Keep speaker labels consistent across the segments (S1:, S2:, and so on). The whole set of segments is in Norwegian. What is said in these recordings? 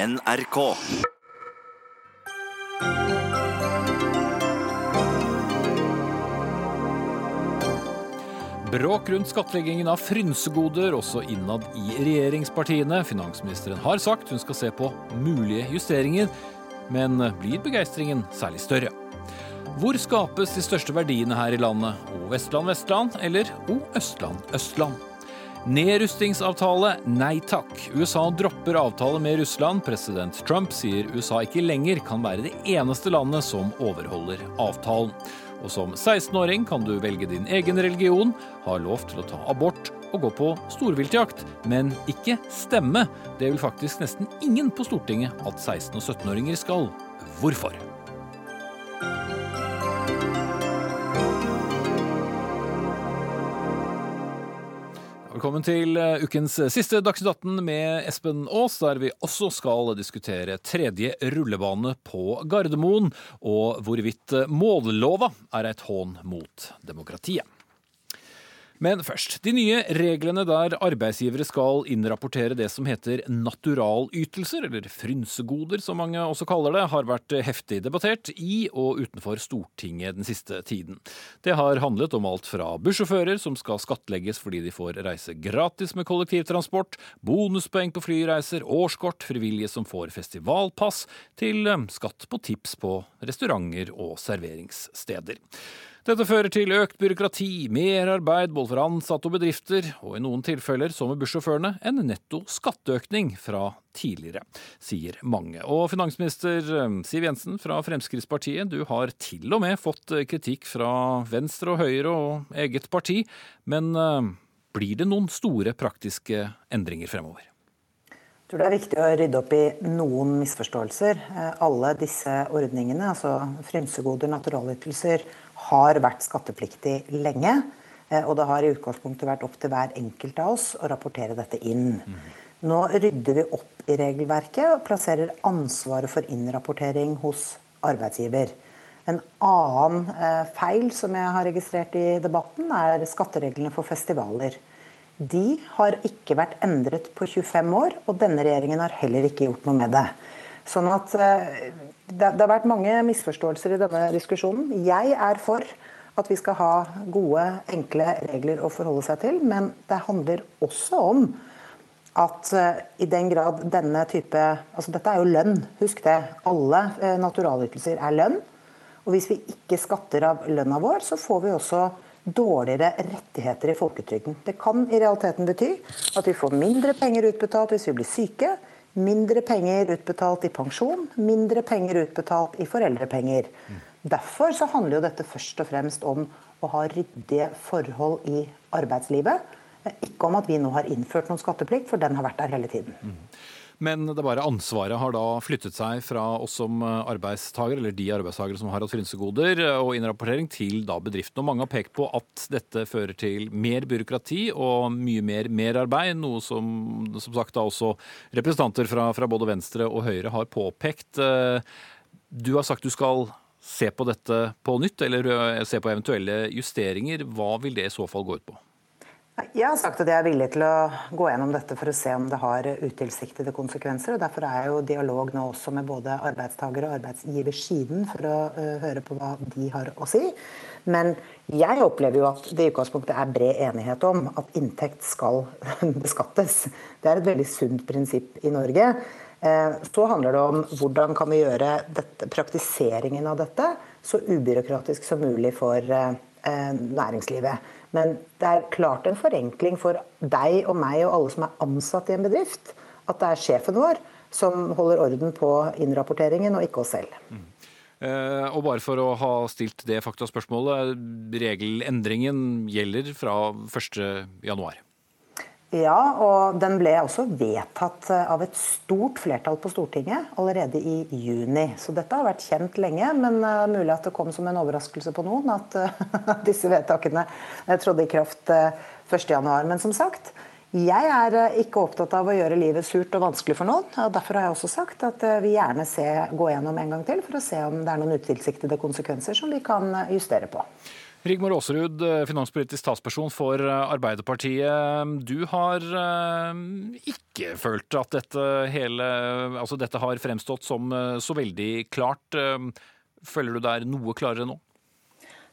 S1: NRK.
S2: Bråk rundt skattleggingen av frynsegoder også innad i regjeringspartiene. Finansministeren har sagt hun skal se på mulige justeringer, men blir begeistringen særlig større? Hvor skapes de største verdiene her i landet? O Vestland Vestland eller O Østland Østland? Nedrustingsavtale, nei takk. USA dropper avtale med Russland. President Trump sier USA ikke lenger kan være det eneste landet som overholder avtalen. Og som 16-åring kan du velge din egen religion, ha lov til å ta abort og gå på storviltjakt, men ikke stemme. Det vil faktisk nesten ingen på Stortinget at 16- og 17-åringer skal. Hvorfor? Velkommen til eh, ukens siste Dagsnytt 18 med Espen Aas, der vi også skal diskutere tredje rullebane på Gardermoen, og hvorvidt mållova er et hån mot demokratiet. Men først. De nye reglene der arbeidsgivere skal innrapportere det som heter naturalytelser, eller frynsegoder som mange også kaller det, har vært heftig debattert i og utenfor Stortinget den siste tiden. Det har handlet om alt fra bussjåfører som skal skattlegges fordi de får reise gratis med kollektivtransport, bonuspoeng på flyreiser, årskort, frivillige som får festivalpass, til skatt på tips på restauranter og serveringssteder. Dette fører til økt byråkrati, mer arbeid både for ansatte og bedrifter, og i noen tilfeller, som med bussjåførene, en netto skatteøkning fra tidligere, sier mange. Og finansminister eh, Siv Jensen fra Fremskrittspartiet, du har til og med fått eh, kritikk fra Venstre og Høyre og eget parti, men eh, blir det noen store praktiske endringer fremover?
S3: Jeg tror det er viktig å rydde opp i noen misforståelser. Alle disse ordningene, altså frynsegoder, naturalytelser, har vært skattepliktig lenge. Eh, og det har i utgangspunktet vært opp til hver enkelt av oss å rapportere dette inn. Nå rydder vi opp i regelverket og plasserer ansvaret for innrapportering hos arbeidsgiver. En annen eh, feil som jeg har registrert i debatten, er skattereglene for festivaler. De har ikke vært endret på 25 år, og denne regjeringen har heller ikke gjort noe med det. Sånn at eh, det, det har vært mange misforståelser i denne diskusjonen. Jeg er for at vi skal ha gode, enkle regler å forholde seg til. Men det handler også om at uh, i den grad denne type altså Dette er jo lønn, husk det. Alle uh, naturalytelser er lønn. Og hvis vi ikke skatter av lønna vår, så får vi også dårligere rettigheter i folketrygden. Det kan i realiteten bety at vi får mindre penger utbetalt hvis vi blir syke. Mindre penger utbetalt i pensjon, mindre penger utbetalt i foreldrepenger. Derfor så handler jo dette først og fremst om å ha ryddige forhold i arbeidslivet. Ikke om at vi nå har innført noen skatteplikt, for den har vært der hele tiden.
S2: Men det er bare ansvaret har da flyttet seg fra oss som arbeidstager, eller de arbeidstakere som har hatt frynsegoder, og innrapportering til da bedriften. Og mange har pekt på at dette fører til mer byråkrati og mye mer merarbeid, noe som som sagt da også representanter fra, fra både Venstre og Høyre har påpekt. Du har sagt du skal se på dette på nytt, eller se på eventuelle justeringer. Hva vil det i så fall gå ut på?
S3: Jeg har sagt at jeg er villig til å gå gjennom dette for å se om det har utilsiktede konsekvenser. og Derfor er jeg jo dialog nå også med både arbeidstaker- og arbeidsgiversiden for å uh, høre på hva de har å si. Men jeg opplever jo at det i utgangspunktet er bred enighet om at inntekt skal beskattes. Det er et veldig sunt prinsipp i Norge. Uh, så handler det om hvordan kan vi gjøre dette, praktiseringen av dette så ubyråkratisk som mulig for uh, næringslivet. Men det er klart en forenkling for deg og meg og alle som er ansatt i en bedrift, at det er sjefen vår som holder orden på innrapporteringen, og ikke oss selv. Mm.
S2: Eh, og bare for å ha stilt det faktaspørsmålet, regelendringen gjelder fra 1.1.
S3: Ja, og den ble også vedtatt eh, av et stort flertall på Stortinget allerede i juni. Så dette har vært kjent lenge, men uh, mulig at det kom som en overraskelse på noen at uh, disse vedtakene trådte i kraft uh, 1.1. Men som sagt, jeg er ikke opptatt av å gjøre livet surt og vanskelig for noen. og Derfor har jeg også sagt at vi gjerne se, gå gjennom en gang til for å se om det er noen utilsiktede konsekvenser som vi kan justere på.
S2: Rigmor Aasrud, eh, finanspolitisk talsperson for eh, Arbeiderpartiet. Du har eh, ikke følt at dette, hele, altså dette har fremstått som så veldig klart. Føler du det er noe klarere nå?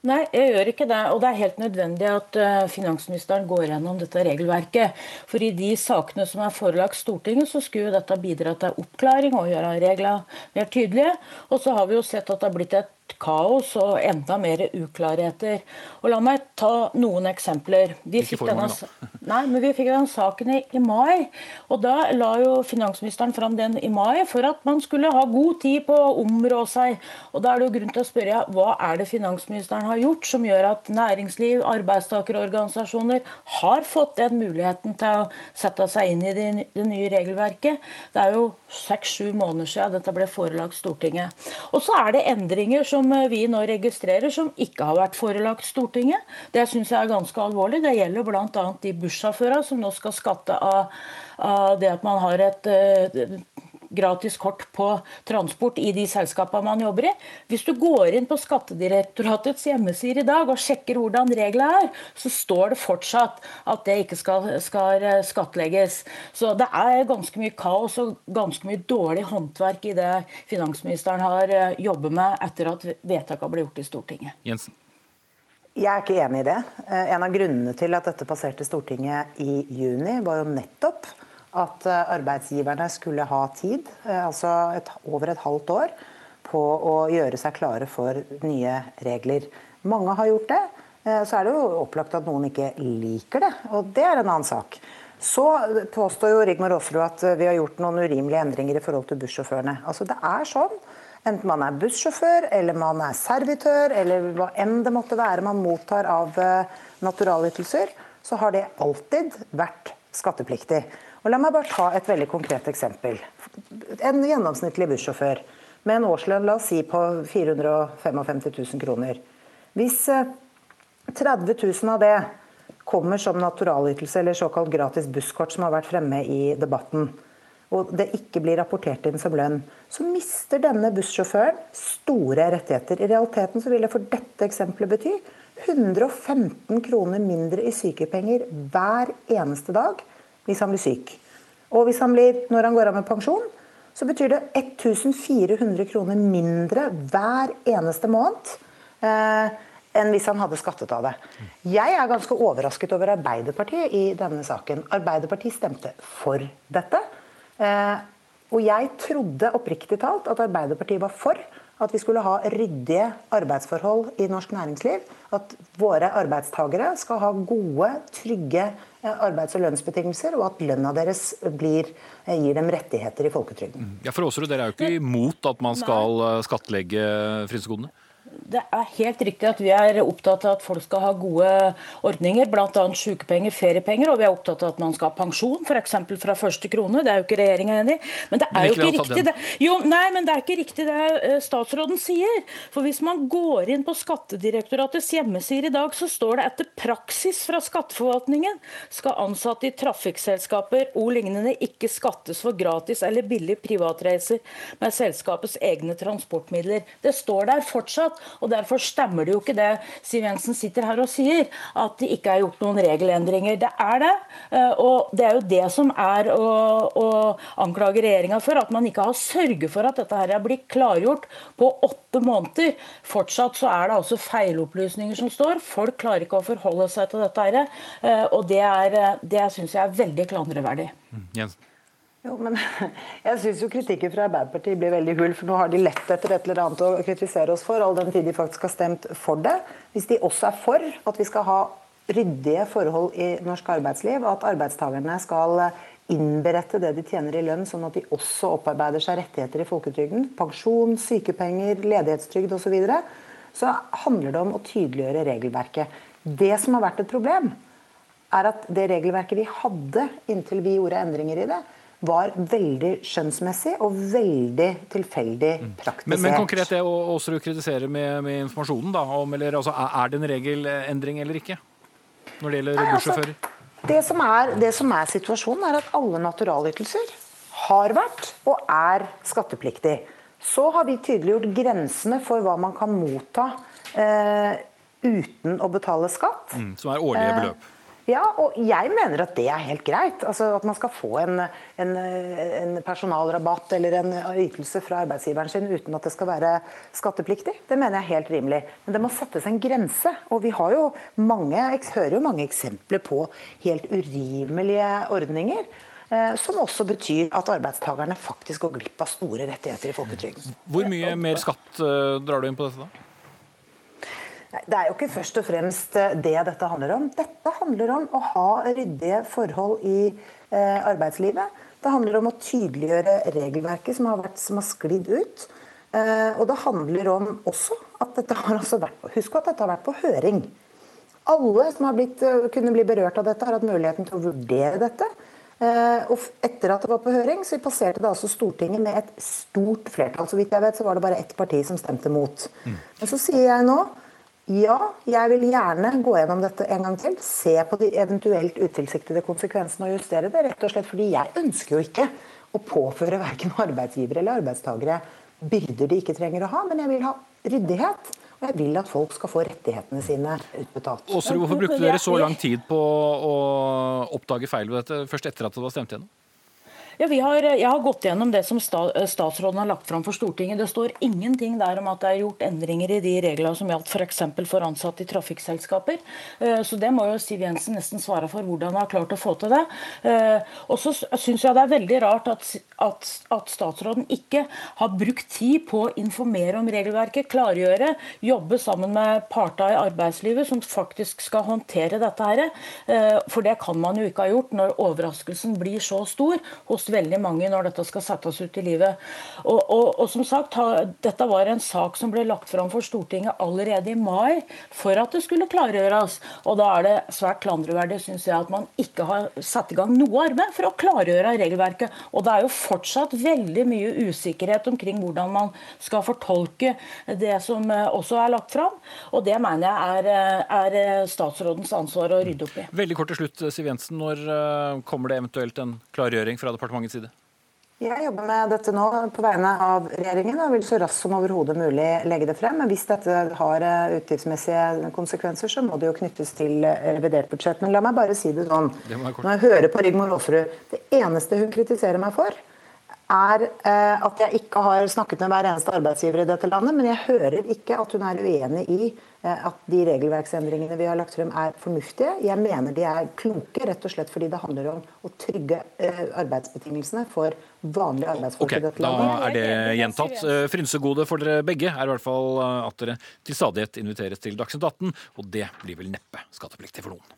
S1: Nei, jeg gjør ikke det. Og det er helt nødvendig at finansministeren går gjennom dette regelverket. For i de sakene som er forelagt Stortinget, så skulle dette bidra til oppklaring og gjøre reglene mer tydelige. Og så har vi jo sett at det har blitt et kaos og enda mer uklarheter. Og La meg ta noen eksempler.
S2: Vi fikk, denne,
S1: nei, men vi fikk denne saken i, i, mai. og Da la jo finansministeren fram den i mai for at man skulle ha god tid på å områ seg. Og Da er det jo grunn til å spørre hva er det finansministeren har gjort som gjør at næringsliv, arbeidstakerorganisasjoner har fått den muligheten til å sette seg inn i det, det nye regelverket. Det er jo seks-sju måneder siden dette ble forelagt Stortinget. Og så er det endringer som som vi nå registrerer, som ikke har vært forelagt Stortinget. Det syns jeg er ganske alvorlig. Det gjelder bl.a. de bussjåførene som nå skal skatte av, av det at man har et uh, gratis kort på transport i de selskapene man jobber i. Hvis du går inn på Skattedirektoratets hjemmesider i dag og sjekker hvordan reglene er, så står det fortsatt at det ikke skal, skal eh, skattlegges. Så det er ganske mye kaos og ganske mye dårlig håndverk i det finansministeren har eh, jobbet med etter at vedtakene ble gjort i Stortinget.
S2: Jensen.
S3: Jeg er ikke enig i det. Eh, en av grunnene til at dette passerte Stortinget i juni, var jo nettopp at eh, arbeidsgiverne skulle ha tid, eh, altså et, over et halvt år, på å gjøre seg klare for nye regler. Mange har gjort det. Eh, så er det jo opplagt at noen ikke liker det, og det er en annen sak. Så påstår jo Rigmor Aasrud at vi har gjort noen urimelige endringer i forhold til bussjåførene. Altså det er sånn, Enten man er bussjåfør, eller man er servitør, eller hva enn det måtte være man mottar av naturalytelser, så har det alltid vært skattepliktig. Og la meg bare ta et veldig konkret eksempel. En gjennomsnittlig bussjåfør med en årslønn la oss si på 455 000 kroner. Hvis 30 eh, 000 av det kommer som naturalytelse eller såkalt gratis busskort, som har vært fremme i debatten, og det ikke blir rapportert inn som lønn, så mister denne bussjåføren store rettigheter. I realiteten så vil det for dette eksempelet bety 115 kroner mindre i sykepenger hver eneste dag hvis han blir syk. Og hvis han blir, når han går av med pensjon, så betyr det 1400 kroner mindre hver eneste måned eh, enn hvis han hadde skattet av det. Jeg er ganske overrasket over Arbeiderpartiet i denne saken. Arbeiderpartiet stemte for dette. Eh, og jeg trodde oppriktig talt at Arbeiderpartiet var for at vi skulle ha ryddige arbeidsforhold i norsk næringsliv. At våre arbeidstakere skal ha gode, trygge eh, arbeids- og lønnsbetingelser, og at lønna deres blir, eh, gir dem rettigheter i folketrygden.
S2: Ja, for Aasrud, Dere er jo ikke imot at man skal eh, skattlegge frynsegodene?
S1: Det er helt riktig at vi er opptatt av at folk skal ha gode ordninger, bl.a. sykepenger, feriepenger, og vi er opptatt av at man skal ha pensjon, f.eks. fra første krone. Det er jo ikke regjeringa enig i. Men det er jo ikke riktig det. Jo, nei, men det er ikke riktig det eh, statsråden sier. For hvis man går inn på Skattedirektoratets hjemmesider i dag, så står det etter praksis fra skatteforvaltningen skal ansatte i trafikkselskaper og lignende ikke skattes for gratis eller billig privatreiser med selskapets egne transportmidler. Det står der fortsatt og Derfor stemmer det jo ikke det Siv Jensen sitter her og sier, at det ikke er gjort noen regelendringer. Det er det. Eh, og det er jo det som er å, å anklage regjeringa for, at man ikke har sørget for at dette her er blitt klargjort på åtte måneder. Fortsatt så er det altså feilopplysninger som står. Folk klarer ikke å forholde seg til dette. her, eh, Og det, er, det syns jeg er veldig klandreverdig.
S2: Mm, Jensen.
S3: Jo, men Jeg syns kritikken fra Arbeiderpartiet blir veldig hull. For nå har de lett etter et eller annet å kritisere oss for, all den tid de faktisk har stemt for det. Hvis de også er for at vi skal ha ryddige forhold i norsk arbeidsliv, og at arbeidstakerne skal innberette det de tjener i lønn, sånn at de også opparbeider seg rettigheter i folketrygden, pensjon, sykepenger, ledighetstrygd osv., så, videre, så handler det om å tydeliggjøre regelverket. Det som har vært et problem, er at det regelverket vi hadde inntil vi gjorde endringer i det, var veldig skjønnsmessig og veldig tilfeldig praktisert.
S2: Men, men konkret det å også kritisere med, med informasjonen, da, om, eller, altså, er det en regelendring eller ikke? Når det gjelder altså, bussjåfører?
S3: Altså, det, som er, det som er situasjonen, er at alle naturalytelser har vært og er skattepliktig. Så har vi tydeliggjort grensene for hva man kan motta eh, uten å betale skatt.
S2: Mm, som er årlige
S3: Eh,
S2: beløp.
S3: Ja, og jeg mener at det er helt greit. Altså At man skal få en, en, en personalrabatt eller en ytelse fra arbeidsgiveren sin uten at det skal være skattepliktig. Det mener jeg er helt rimelig. Men det må settes en grense. Og vi har jo mange, hører jo mange eksempler på helt urimelige ordninger. eh, Som også betyr at arbeidstakerne faktisk går glipp av store rettigheter i folketrygden.
S2: Hvor mye mer skatt eh, drar du inn på dette, da?
S3: Det er jo ikke først og fremst eh, det dette handler om. Dette handler om å ha ryddige forhold i eh, arbeidslivet. Det handler om å tydeliggjøre regelverket som har, vært, som har sklidd ut. Eh, og det handler om også at dette har vært, Husk at dette har vært på høring. Alle som har blitt, kunne bli berørt av dette, har hatt muligheten til å vurdere dette. Eh, og etter at det var på høring, så passerte det altså Stortinget med et stort flertall. Så vidt jeg vet, så var det bare ett parti som stemte mot. Men så sier jeg nå ja, jeg vil gjerne gå gjennom dette en gang til. Se på de eventuelt utilsiktede konsekvensene og justere det. Rett og slett fordi jeg ønsker jo ikke å påføre verken arbeidsgivere eller arbeidstakere byrder de ikke trenger å ha, men jeg vil ha ryddighet. Og jeg vil at folk skal få rettighetene sine utbetalt.
S2: Aasrud, hvorfor brukte dere så lang tid på å oppdage feil ved dette først etter at det var stemt gjennom?
S1: Ja, har, jeg har gått gjennom det som sta, statsråden har lagt fram for Stortinget. Det står ingenting der om at det er gjort endringer i de reglene som gjaldt f.eks. For, for ansatte i trafikkselskaper. Eh, Så det må jo Siv Jensen nesten svare for, hvordan han har klart å få til det. Eh, Og så syns jeg det er veldig rart at, at, at statsråden ikke har brukt tid på å informere om regelverket, klargjøre, jobbe sammen med partene i arbeidslivet som faktisk skal håndtere dette her. Eh, For det kan man jo ikke ha gjort når overraskelsen blir så stor hos veldig mange når dette skal settes ut i livet. Og, og, og som sagt, ha- Dette var en sak som ble lagt fram for Stortinget allerede i mai for at det skulle klargjøres. Og Da er det svært klandreverdig synes jeg, at man ikke har satt i gang noe arbeid for å klargjøre regelverket. Og Det er jo fortsatt veldig mye usikkerhet omkring hvordan man skal fortolke det som eh, også er lagt fram. Og Det mener jeg er, eh, er eh, statsrådens ansvar å rydde opp i.
S2: Veldig kort til slutt, Siv Jensen. Når kommer det eventuelt en klargjøring fra departementets side?
S3: Jeg jobber med dette nå på vegne av regjeringen og vil så raskt som overhodet mulig legge det frem. Men hvis dette har eh, utgiftsmessige konsekvenser, så må det jo knyttes til revidert budsjett. Men la meg bare si det sånn.
S2: Det.
S3: Når jeg hører på Rigmor Aafrud det eneste hun kritiserer meg for, er eh, at jeg ikke har snakket med hver eneste arbeidsgiver i dette landet. Men jeg hører ikke at hun er uenig i eh, at de regelverksendringene vi har lagt frem er fornuftige. Jeg mener de er kloke, rett og slett fordi det handler om å trygge eh, arbeidsbetingelsene for vanlige arbeidsfolk
S2: okay,
S3: i dette landet.
S2: Da er det gjentatt. Frynsegode for dere begge er i hvert fall at dere til stadighet inviteres til Dagsnytt 18, og det blir vel neppe skattepliktig for noen.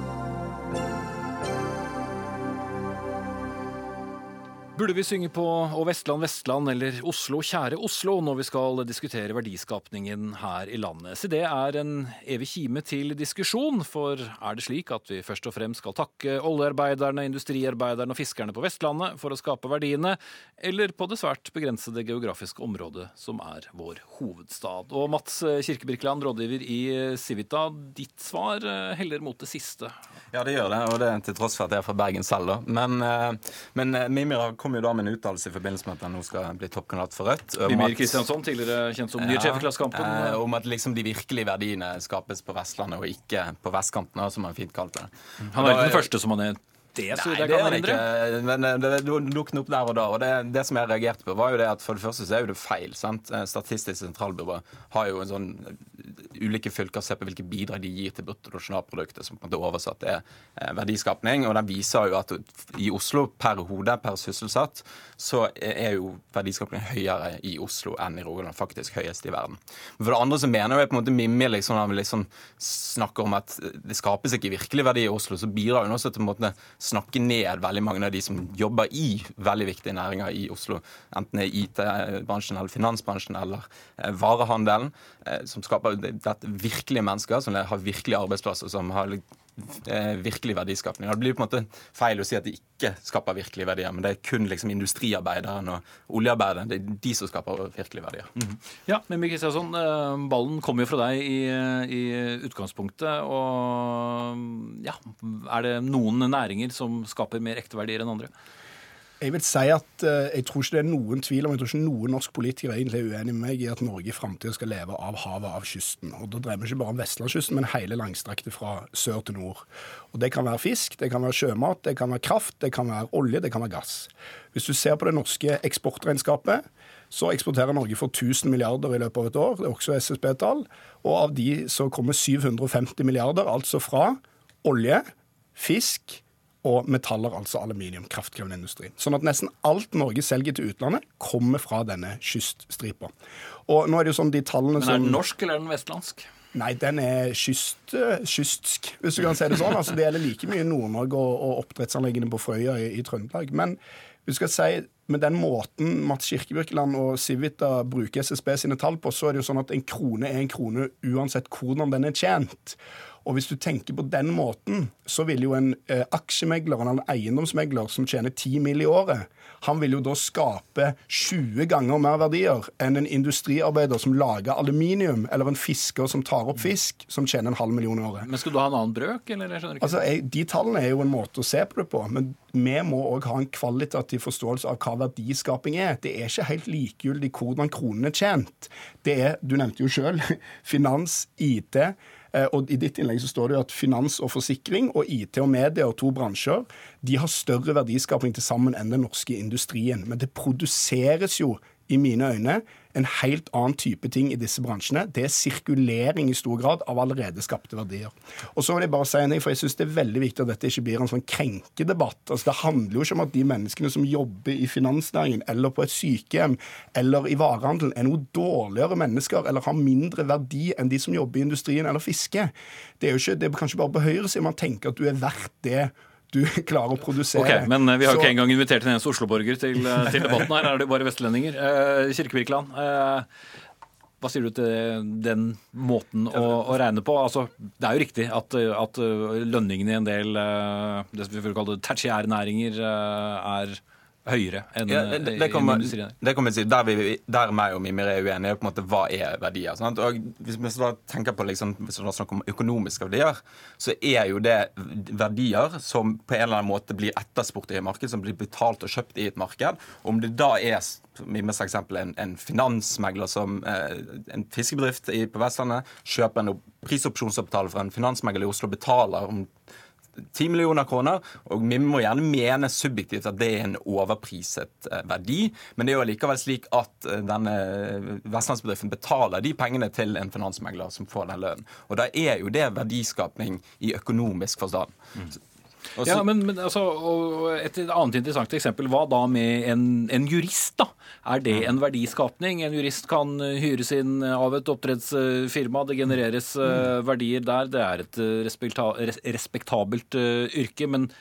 S2: Burde vi synge på Å Vestland, Vestland eller Oslo, kjære Oslo, når vi skal diskutere verdiskapningen her i landet? Så det er en evig kime til diskusjon, for er det slik at vi først og fremst skal takke oljearbeiderne, industriarbeiderne og fiskerne på Vestlandet for å skape verdiene, eller på det svært begrensede geografiske området som er vår hovedstad? Og Mats Kirkebirkeland, rådgiver i Civita, ditt svar eh, heller mot det siste.
S4: Ja, det gjør det, og det er til tross for at jeg er fra Bergen selv. da. Men, men Mimir har Mimir kom jo da med en uttalelse i forbindelse med at han nå skal bli toppkandidat for Rødt.
S2: Mimir Kristiansson, tidligere kjent som ny sjef i Klassekampen.
S4: eh, om at liksom de virkelige verdiene skapes på Vestlandet og ikke på vestkanten, som han fint kalte det.
S2: Han er ikke den første som har det, så
S4: Nei,
S2: jeg kan
S4: er
S2: erindre.
S4: Men eh, det dukket opp der og da. Og det, det som jeg reagerte på, var jo det at for det første så er jo det feil. sant? Eh, Statistisk sentralbyrå har jo en sånn eh, Ulike fylker ser på hvilke bidrag de gir til bruttonasjonalproduktet, som på en måte oversatt er verdiskapning. Og den viser jo at i Oslo per hode, per sysselsatt, så er jo verdiskapningen høyere i Oslo enn i Rogaland. Faktisk høyest i verden. Men for det andre så mener jeg på en måte Mimmi liksom, når han liksom snakker om at det skapes ikke virkelig verdi i Oslo, så bidrar hun også til en måte snakke ned veldig mange av de som jobber i veldig viktige næringer i Oslo. Enten det er IT-bransjen eller finansbransjen eller eh, varehandelen, eh, som skaper dette virkelige mennesker som har virkelige arbeidsplasser, som har virkelig verdiskapning. Det blir på en måte feil å si at de ikke skaper virkelige verdier, men det er kun liksom industriarbeideren og oljearbeideren det er de som skaper virkelige verdier. Mm.
S2: Ja, men Kristiansson, eh, ballen kommer jo fra deg i, i, utgangspunktet. Og ja, er det noen næringer som skaper mer ekte verdier enn andre?
S5: Jeg vil si at uh, jeg tror ikke det er noen tvil om, jeg tror ikke noen norsk politikere egentlig er uenig med meg i at Norge i framtida skal leve av havet, av kysten. Og Da dreier vi ikke bare om vestlandskysten, men hele langstrakte fra sør til nord. Og Det kan være fisk, det kan være sjømat, det kan være kraft, det kan være olje, det kan være gass. Hvis du ser på det norske eksportregnskapet, så eksporterer Norge for 1000 milliarder i løpet av et år. Det er også SSB-tall. Og av de så kommer 750 milliarder altså fra olje, fisk, og metaller, altså aluminium, kraftkrevende industri. Sånn at nesten alt Norge selger til utlandet, kommer fra denne kyststripa. Og nå er det jo sånn de tallene
S2: som Men
S5: er
S2: den norsk, eller er den vestlandsk?
S5: Nei, den er kyst, eh, kystsk, hvis du kan si det sånn. Altså, det gjelder like mye Nord-Norge og, og oppdrettsanleggene på Frøya i, i Trøndelag. Men du skal si, med den måten Mats Kirkebirkeland og Civita bruker SSB sine tall på, så er det jo sånn at en krone er en krone uansett hvordan den er tjent. Og hvis du tenker på den måten, så vil jo en eh, aksjemegler en eiendomsmegler som tjener 10 mill. i året, han vil jo da skape 20 ganger mer verdier enn en industriarbeider som lager aluminium, eller en fisker som tar opp fisk, som tjener en halv million i året.
S2: Men skal du ha en annen brøk, eller? Jeg skjønner ikke.
S5: Altså, jeg, De tallene er jo en måte å se på det på, men vi må òg ha en kvalitativ forståelse av hva verdiskaping er. Det er ikke helt likegyldig hvordan kronene er tjent. Det er, du nevnte jo sjøl, finans, IT. Eh, og I ditt innlegg så står det jo at finans og forsikring og IT og media og to bransjer de har større verdiskaping til sammen enn den norske industrien. Men det produseres jo i mine øyne en helt annen type ting i disse bransjene. Det er sirkulering i stor grad av allerede skapte verdier. Og så vil Jeg bare si en ting, for jeg synes det er veldig viktig at dette ikke blir en sånn krenkedebatt. Altså, det handler jo ikke om at de menneskene som jobber i finansnæringen eller på et sykehjem eller i varehandelen, er noe dårligere mennesker eller har mindre verdi enn de som jobber i industrien eller fiske. Det er jo ikke, det er kanskje bare på høyresiden man tenker at du er verdt det du klarer å produsere.
S2: Ok, Men eh, vi har jo ikke engang invitert en eneste Oslo-borger til, eh, til, debatten her. Er det bare vestlendinger. Eh, Kirkevirkeland, eh, hva sier du til den måten å, å regne på? Altså, det er jo riktig at, at lønningene i en del eh, det vi vil kalle tertiærnæringer er høyere enn ja, det, det kommer, industrien?
S4: Det kommer si, Der, vi, der meg og Mimir er uenige, på en måte hva er verdier. Sant? Og Hvis vi da tenker på liksom, hvis vi snakker om økonomiske verdier, så er jo det verdier som på en eller annen måte blir etterspurt i et marked, som blir betalt og kjøpt i et marked. Om det da er Mimes eksempel, en, en finansmegler som eh, en fiskebedrift på Vestlandet kjøper en prisopsjonsavtale fra en finansmegler i Oslo, betaler om 10 millioner kroner. Og vi må gjerne mene subjektivt at det er en overpriset eh, verdi, men det er jo likevel slik at eh, denne vestlandsbedriften betaler de pengene til en finansmegler som får den lønnen. Og da er jo det verdiskapning i økonomisk forstand. Mm.
S2: Også, ja, men, men altså, Et annet interessant eksempel. Hva da med en, en, jurist? da? Er det en verdiskapning? En jurist kan hyres inn av et oppdrettsfirma. Det genereres mm. verdier der. Det er et respektabelt yrke. Men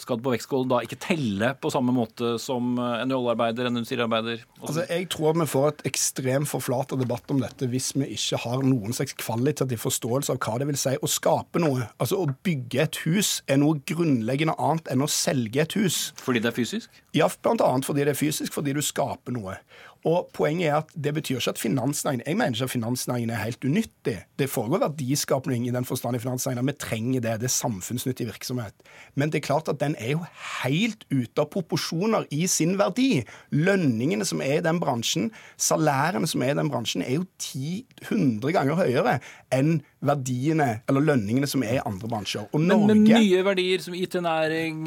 S2: skal på vektskålen da ikke telle på samme måte som en oljearbeider, en industriarbeider?
S5: Altså, jeg tror at vi får et ekstremt forflata debatt om dette hvis vi ikke har noen slags kvalitativ forståelse av hva det vil si å skape noe. Altså Å bygge et hus er noe grunnleggende annet enn å selge et hus.
S2: Fordi det er fysisk?
S5: Ja, annet fordi det er fysisk, fordi du skaper noe. Og Poenget er at det betyr ikke at finansnæringen Jeg mener ikke at finansnæringen er helt unyttig. Det foregår verdiskapning i den forstand i finansnæringen. Vi trenger det. Det er samfunnsnyttig virksomhet. Men det er klart at den er jo helt ute av proporsjoner i sin verdi. Lønningene som er i den bransjen, salærene som er i den bransjen, er jo 10-100 ganger høyere enn verdiene eller lønningene som er i andre bransjer.
S2: Og Norge, men, men nye verdier som IT-næring,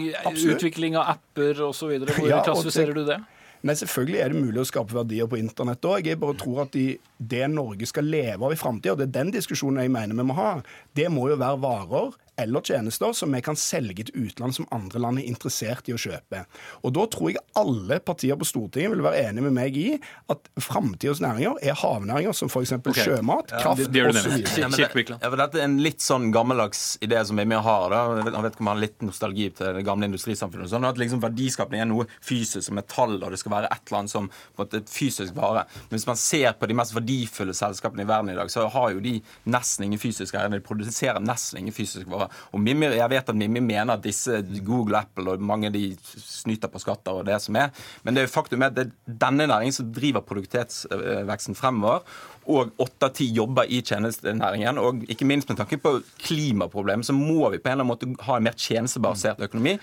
S2: utvikling av apper osv., hvor ja, klassifiserer du det?
S5: Nei, Selvfølgelig er det mulig å skape verdier på internett òg. Jeg bare tror at de, det Norge skal leve av i framtida, det er den diskusjonen jeg mener vi må ha, det må jo være varer eller tjenester som vi kan selge til utland som andre land er interessert i å kjøpe. Og Da tror jeg alle partier på Stortinget vil være enig med meg i at framtidas næringer er havnæringer som f.eks.
S2: Okay.
S5: sjømat, kraft
S2: det- det du
S5: osv.
S4: Ja, det, ja, dette er en litt sånn gammeldags idé som vi har. da. Jeg vet- ikke om man har litt nostalgi til det gamle industrisamfunnet. Sånn, at liksom Verdiskapning er noe fysisk som metall, og det skal være et eller annet som på en måte, fysisk vare. Men hvis man ser på de mest verdifulle selskapene i verden i dag, så har jo de nesten ingen fysisk eier. De produserer nesten ingen fysisk vare. Og Mimmi, jeg vet at Mimmi mener at disse Google, Apple og mange de snyter på skatter og det som er. Men det er jo faktum at det er denne næringen som driver produktivitetsveksten fremover. Og åtte av ti jobber i tjenestenæringen. Og ikke minst med tanke på klimaproblemet, så må vi på en eller annen måte ha en mer tjenestebasert økonomi.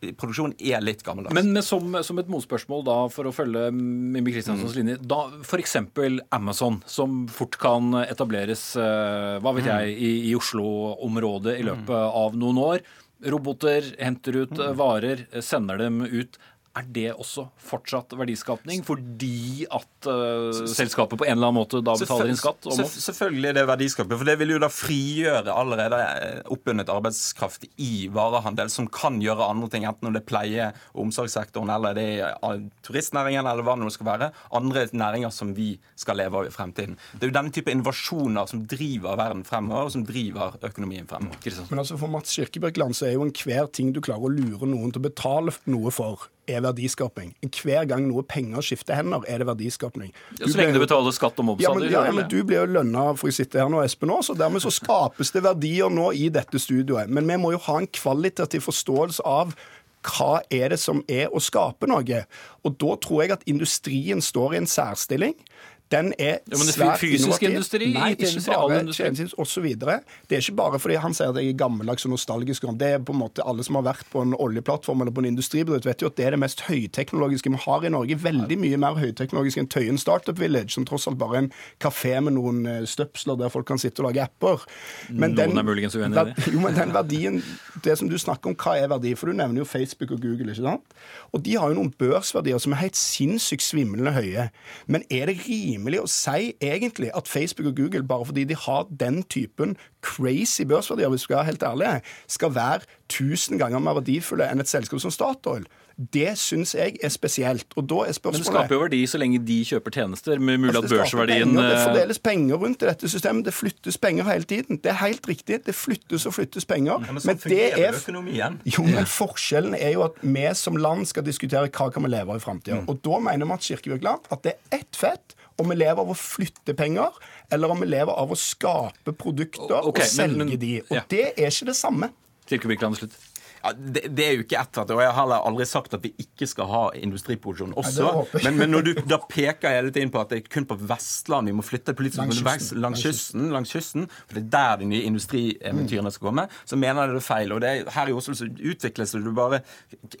S4: Vareproduksjon er litt gammeldags.
S2: Men med som, som et motspørsmål, da, for å følge Mimmi Kristiansens
S4: Mm.
S2: linje da F.eks. Amazon, som fort kan etableres eh, hva vet
S4: Mm.
S2: jeg, i, i Oslo-området i løpet av noen år. Roboter henter ut
S4: Mm.
S2: eh, varer, eh, sender dem ut. Er det også fortsatt verdiskapning? Fordi at uh, selskapet på en eller annen måte da betaler inn skatt?
S4: Selvfø- Selvfølgelig er det verdiskapning, for det vil jo da frigjøre allerede eh, oppbundet arbeidskraft i varehandel, som kan gjøre andre ting, enten om det er pleie- og omsorgssektoren, eller det er eh, turistnæringen, eller hva det nå skal være. Andre næringer som vi skal leve av i fremtiden. Det er jo denne type innovasjoner som driver verden fremover, og som driver økonomien fremover.
S5: Men altså for Mats Kirkebergland så er jo enhver ting du klarer å lure noen til å betale noe for, er verdiskaping. Hver gang noe penger skifter hender, er det verdiskaping.
S2: Ja, så lenge du betaler skatt og moms.
S5: Ja, men, ja, ja, men. Du blir jo lønna for å sitte her nå, Espen, også, så dermed så skapes det verdier nå i dette studioet. Men vi må jo ha en kvalitativ forståelse av hva er det som er å skape noe. Og da tror jeg at industrien står i en særstilling. Den er
S2: Ja, men det
S5: svært
S2: fysisk
S5: innovativ.
S2: industri, IT-industri, all industri.
S5: osv. Det er ikke bare fordi han sier at jeg er gammeldags og nostalgisk. Det er på en måte Alle som har vært på en oljeplattform eller på en industribedrift, vet jo at det er det mest høyteknologiske vi har i Norge. Veldig mye mer høyteknologisk enn Tøyen Startup Village, som tross alt bare er en kafé med noen eh, støpsler der folk kan sitte og lage apper. Men
S2: Noen er muligens uenig i det.
S5: Jo, men den verdien, det som du snakker om, hva er verdi? For du nevner jo Facebook og Google, ikke sant? Og de har jo noen børsverdier som er helt sinnssykt svimlende høye. Men er det rimelig å si egentlig at Facebook og Google, bare fordi de har den typen crazy børsverdier, hvis vi skal være helt ærlige, skal være tusen ganger mer verdifulle enn et selskap som Statoil? Det syns jeg er spesielt. Og da er spørsmålet...
S2: Men det skaper jo verdi så lenge de kjøper tjenester, med mulig at
S5: Altså, det
S2: børsverdien
S5: penger, Det
S2: eh,
S5: fordeles penger rundt i dette systemet. Det flyttes penger hele tiden. Det er helt riktig. Det flyttes og flyttes penger.
S4: Ja, men sånn
S5: men det
S4: fungerer
S5: er
S4: økonomien.
S5: jo, men Forskjellen er jo at vi som land skal diskutere hva kan vi leve av i framtida. Og da mener Mats Kirkebirkeland at det er ett fett om vi lever av å flytte penger, eller om vi lever av å skape produkter
S2: okay,
S5: og selge
S2: men-
S5: de. Og
S2: ja.
S5: det er ikke det samme.
S2: Til slutt.
S4: Ja, det, det er jo ikke ett fett, og jeg har heller aldri sagt at vi ikke skal ha industriproduksjon også.
S5: Nei,
S4: men, men når du da peker hele tiden på at det er kun på Vestland vi må flytte politisk
S5: Langs kysten.
S4: langs, kysten, langs kysten, for det er der de nye industrieventyrene skal komme, så mener jeg det er feil. Og det er, her i Oslo så utvikles det du bare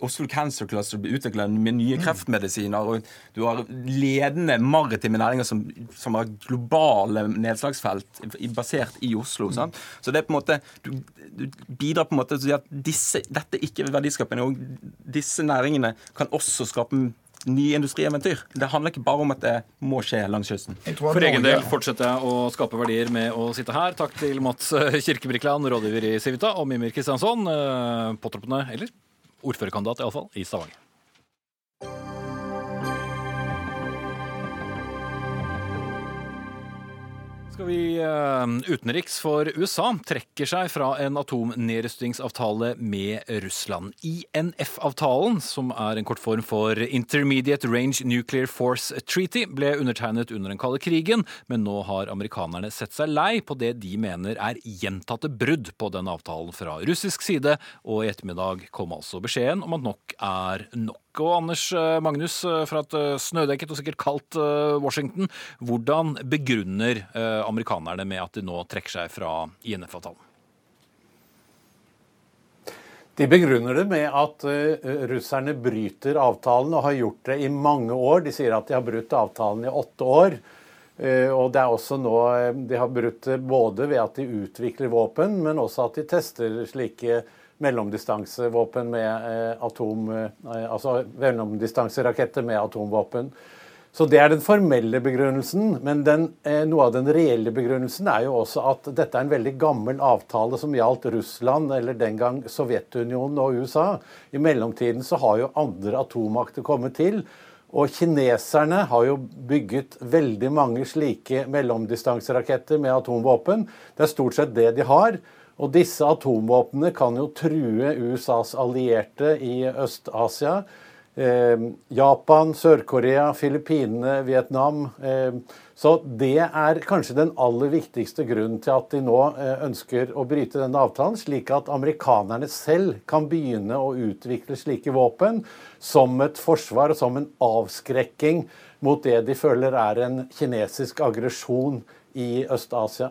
S4: Oslo Cancer Cluster utvikla med nye kreftmedisiner, og du har ledende maritime næringer som, som har globale nedslagsfelt basert i Oslo. Sant? Så det er på en måte du, du bidrar på en måte til at disse, dette ikke er verdiskapende, og disse næringene kan også skape nye industrieventyr. Det handler ikke bare om at det må skje langs kysten.
S2: For egen del fortsetter jeg å skape verdier med å sitte her. Takk til Mats Kirkebrikland, rådgiver i Civita, og Mimir Kristiansson, eh, påtroppende, eller ordførerkandidat iallfall, i Stavanger. Skal vi eh, utenriks, for USA trekker seg fra en atomnedrustningsavtale med Russland. INF-avtalen, som er en kort form for Intermediate Range Nuclear Force Treaty, ble undertegnet under den kalde krigen, men nå har amerikanerne sett seg lei på det de mener er gjentatte brudd på den avtalen fra russisk side, og i ettermiddag kom altså beskjeden om at nok er nok. Og Anders eh, Magnus eh, fra et eh, snødekket og sikkert kaldt Washington, hvordan begrunner amerikanerne med at de nå trekker seg fra INF-avtalen?
S6: De begrunner det med at russerne bryter avtalen og har gjort det i mange år. De sier at de har brutt avtalen i åtte år. Og det er også nå De har brutt det både ved at de utvikler våpen, men også at de tester slike mellomdistansevåpen med eh, atom... Eh, altså mellomdistanseraketter med atomvåpen. Så Det er den formelle begrunnelsen. Men den, eh, noe av den reelle begrunnelsen er jo også at dette er en veldig gammel avtale som gjaldt Russland, eller den gang Sovjetunionen og USA. I mellomtiden så har jo andre atommakter kommet til. Og kineserne har jo bygget veldig mange slike mellomdistanseraketter med atomvåpen. Det er stort sett det de har. Og disse atomvåpnene kan jo true USAs allierte i Øst-Asia. Eh, Japan, Sør-Korea, Filippinene, Vietnam. Eh, så det er kanskje den aller viktigste grunnen til at de nå eh, ønsker å bryte denne avtalen, slik at amerikanerne selv kan begynne å utvikle slike våpen som et forsvar og som en avskrekking mot det de føler er en kinesisk aggresjon i Øst-Asia.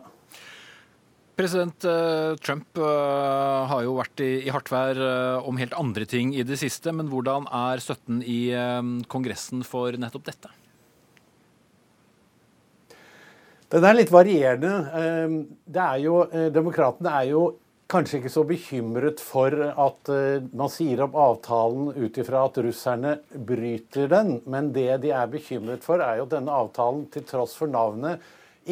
S2: President eh, Trump eh, har jo vært i, hardt vær eh, om helt andre ting i det siste, men hvordan er støtten i Kongressen for nettopp dette?
S6: Den er litt varierende. Det er jo, Demokratene er jo kanskje ikke så bekymret for at man sier opp avtalen ut ifra at russerne bryter den, men det de er bekymret for, er jo at denne avtalen, til tross for navnet,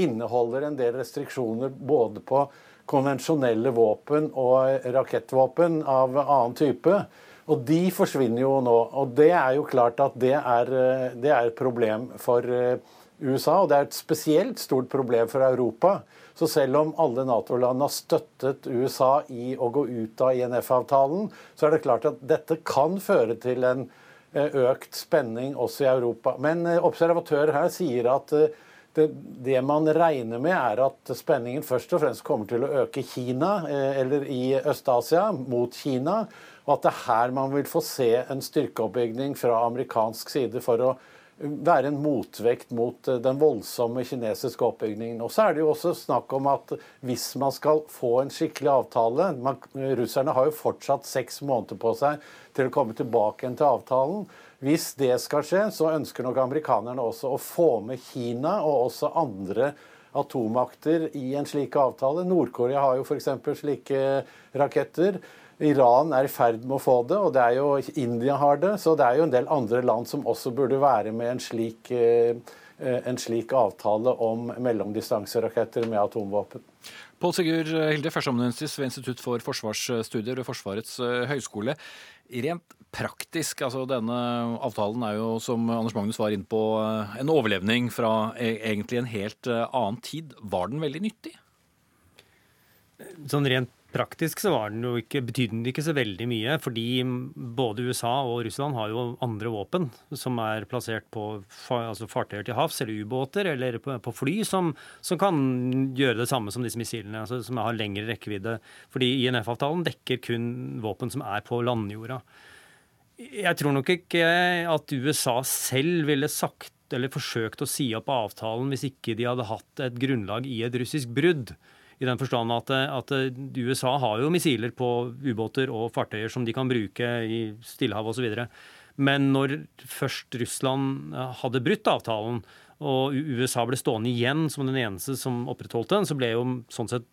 S6: inneholder en del restriksjoner både på konvensjonelle våpen og rakettvåpen av annen type. Og de forsvinner jo nå. Og det er jo klart at det er, det er et problem for eh, USA, og det er et spesielt stort problem for Europa. Så selv om alle Nato-land har støttet USA i å gå ut av INF-avtalen, så er det klart at dette kan føre til en eh, økt spenning også i Europa. Men eh, observatører her sier at det, det, man regner med, er at spenningen først og fremst kommer til å øke Kina, eh, eller i Øst-Asia, mot Kina. Og at det er her man vil få se en styrkeoppbygging fra amerikansk side for å være en motvekt mot eh, den voldsomme kinesiske oppbyggingen. Og så er det jo også snakk om at hvis man skal få en skikkelig avtale man, Russerne har jo fortsatt seks måneder på seg til å komme tilbake igjen til avtalen. Hvis det skal skje, så ønsker nok amerikanerne også å få med Kina og også andre atommakter i en slik avtale. Nord-Korea har jo f.eks. slike raketter. Iran er i ferd med å få det, og det er jo India har det. Så det er jo en del andre land som også burde være med en slik, eh, en slik avtale om mellomdistanseraketter med atomvåpen.
S2: Pål Sigurd Hilde, førsteamanuensis ved Institutt for forsvarsstudier ved Forsvarets eh, høgskole. Rent praktisk, altså denne avtalen er jo, som Anders Magnus var inne på, eh, en overlevning fra e-, egentlig en helt eh, annen tid. Var den veldig nyttig?
S7: Sånn rent praktisk så var den jo ikke, betydde den ikke så veldig mye, fordi både USA og Russland har jo andre våpen som er plassert på altså fartøyer til havs eller ubåter eller på, på fly, som, som, kan gjøre det samme som disse missilene, altså som har lengre rekkevidde. Fordi INF-avtalen dekker kun våpen som er på landjorda. Jeg tror nok ikke at USA selv ville sagt eller forsøkt å si opp avtalen hvis ikke de hadde hatt et grunnlag i et russisk brudd. I den forstand at, at, USA har jo missiler på ubåter og fartøyer som de kan bruke i Stillehavet osv. Men når først Russland hadde brutt avtalen, og USA ble stående igjen som den eneste som opprettholdt den, så ble jo sånn sett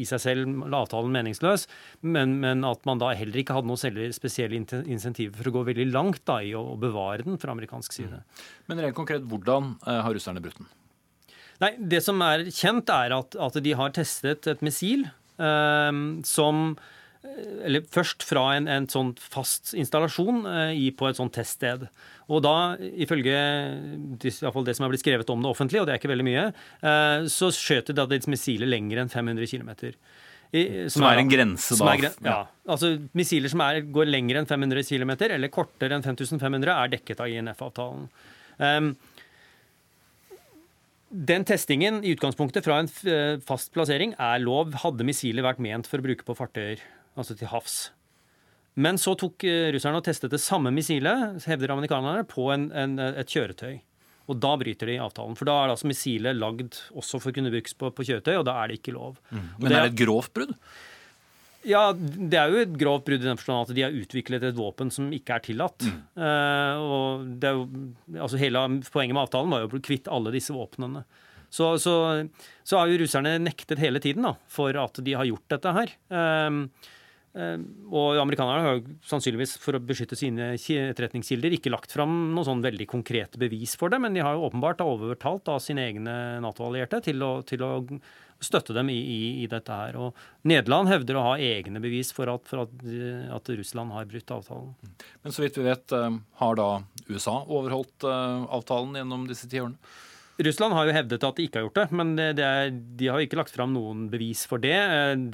S7: i seg selv avtalen meningsløs. Men, men, at man da heller ikke hadde noe spesielle insentiver for å gå veldig langt da, i å bevare den fra amerikansk side. Mm.
S2: Men rent konkret, hvordan eh, har russerne brutt den?
S7: Nei, Det som er kjent, er at, at de har testet et missil eh, som eh, eller først fra en, en sånn fast installasjon eh, i, på et sånt teststed. Og da, ifølge i hvert fall det som er blitt skrevet om det offentlig, og det er ikke veldig mye, eh, så skjøt de dette missiler lenger enn 500 km.
S2: I, som, som, er en grense, da?
S7: Er, ja. altså Missiler som er, går lenger enn 500 km, eller kortere enn 5500, er dekket av INF-avtalen. Um, den testingen i utgangspunktet fra en eh, fast plassering er lov, hadde missilet vært ment for å bruke på fartøyer, altså til havs. Men så tok eh, russerne og testet det samme missilet, hevder amerikanerne, på en, en, et kjøretøy. Og da bryter de avtalen. For da er det altså missilet lagd også for å kunne brukes på, på, kjøretøy, og da er det ikke lov.
S2: Mm. Men er det et grovt brudd?
S7: Ja, det er jo et grovt brudd i den forstand at de har utviklet et våpen som ikke er tillatt. Mm. Uh, og det er jo, altså Hele poenget med avtalen var jo å bli kvitt alle disse våpnene. Så, så, så, har jo russerne nektet hele tiden da, for at de har gjort dette her. Uh, og amerikanerne har sannsynligvis for å beskytte sine etterretningskilder ikke lagt fram noe sånn veldig konkrete bevis for det, men de har jo åpenbart overtalt av sine egne Nato-allierte til, til, å støtte dem i, i, i, dette her. Og Nederland hevder å ha egne bevis for at, for at, at Russland har brutt avtalen.
S2: Men så vidt vi vet, eh, har da USA overholdt eh, avtalen gjennom disse ti årene?
S7: Russland har jo hevdet at de ikke har gjort det, men det, er, de har ikke lagt fram noen bevis for det.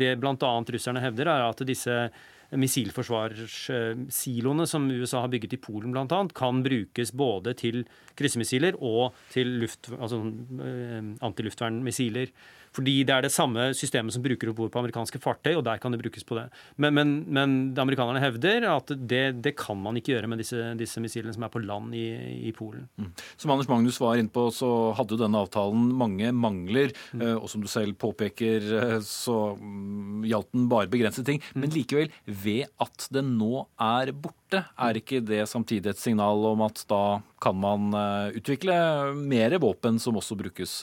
S7: Det bl.a. russerne hevder, er at disse missilforsvarssiloene som USA har bygget i Polen bl.a., kan brukes både til kryssemissiler og til luft, altså, eh, antiluftvernmissiler. Fordi det er det samme systemet som bruker opp bord på amerikanske fartøy, og der kan det brukes på det. Men, men, men amerikanerne hevder at det, det, kan man ikke gjøre med disse, disse missilene som er på land i, i Polen. Mm.
S2: Som Anders Magnus var inne på, så hadde jo denne avtalen mange mangler. Mm. Eh, og som du selv påpeker, eh, så mm, gjaldt den bare begrenset ting. Mm. Men likevel, ved at den nå er borte, er ikke det samtidig et signal om at da kan man eh, utvikle mer våpen som også brukes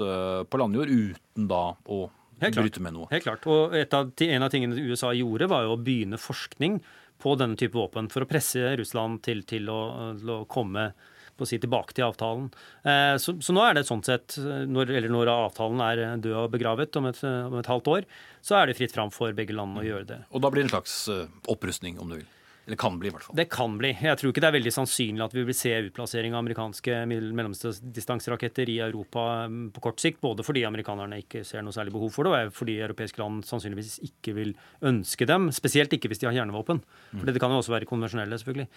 S2: på landjord, uten da å bryte med noe.
S7: Helt klart. Og av, en av tingene USA gjorde, var jo å begynne forskning på denne type våpen for å presse Russland til, til, å, til å, komme på å si, tilbake til avtalen. Eh, så, så, nå er det sånn sett, når, eller når avtalen er død og begravet om et, om et halvt år, så er det fritt fram for begge land å gjøre det.
S2: Og da blir det en slags eh, opprustning, om du vil? Eller kan bli, i hvert fall.
S7: Det kan bli. Jeg tror ikke det er veldig sannsynlig at vi vil se utplassering av amerikanske mellomdistanseraketter i Europa mm, på kort sikt. Både fordi amerikanerne ikke ser noe særlig behov for det, og fordi europeiske land sannsynligvis ikke vil ønske dem. Spesielt ikke hvis de har kjernevåpen. For det kan jo også være konvensjonelle, selvfølgelig.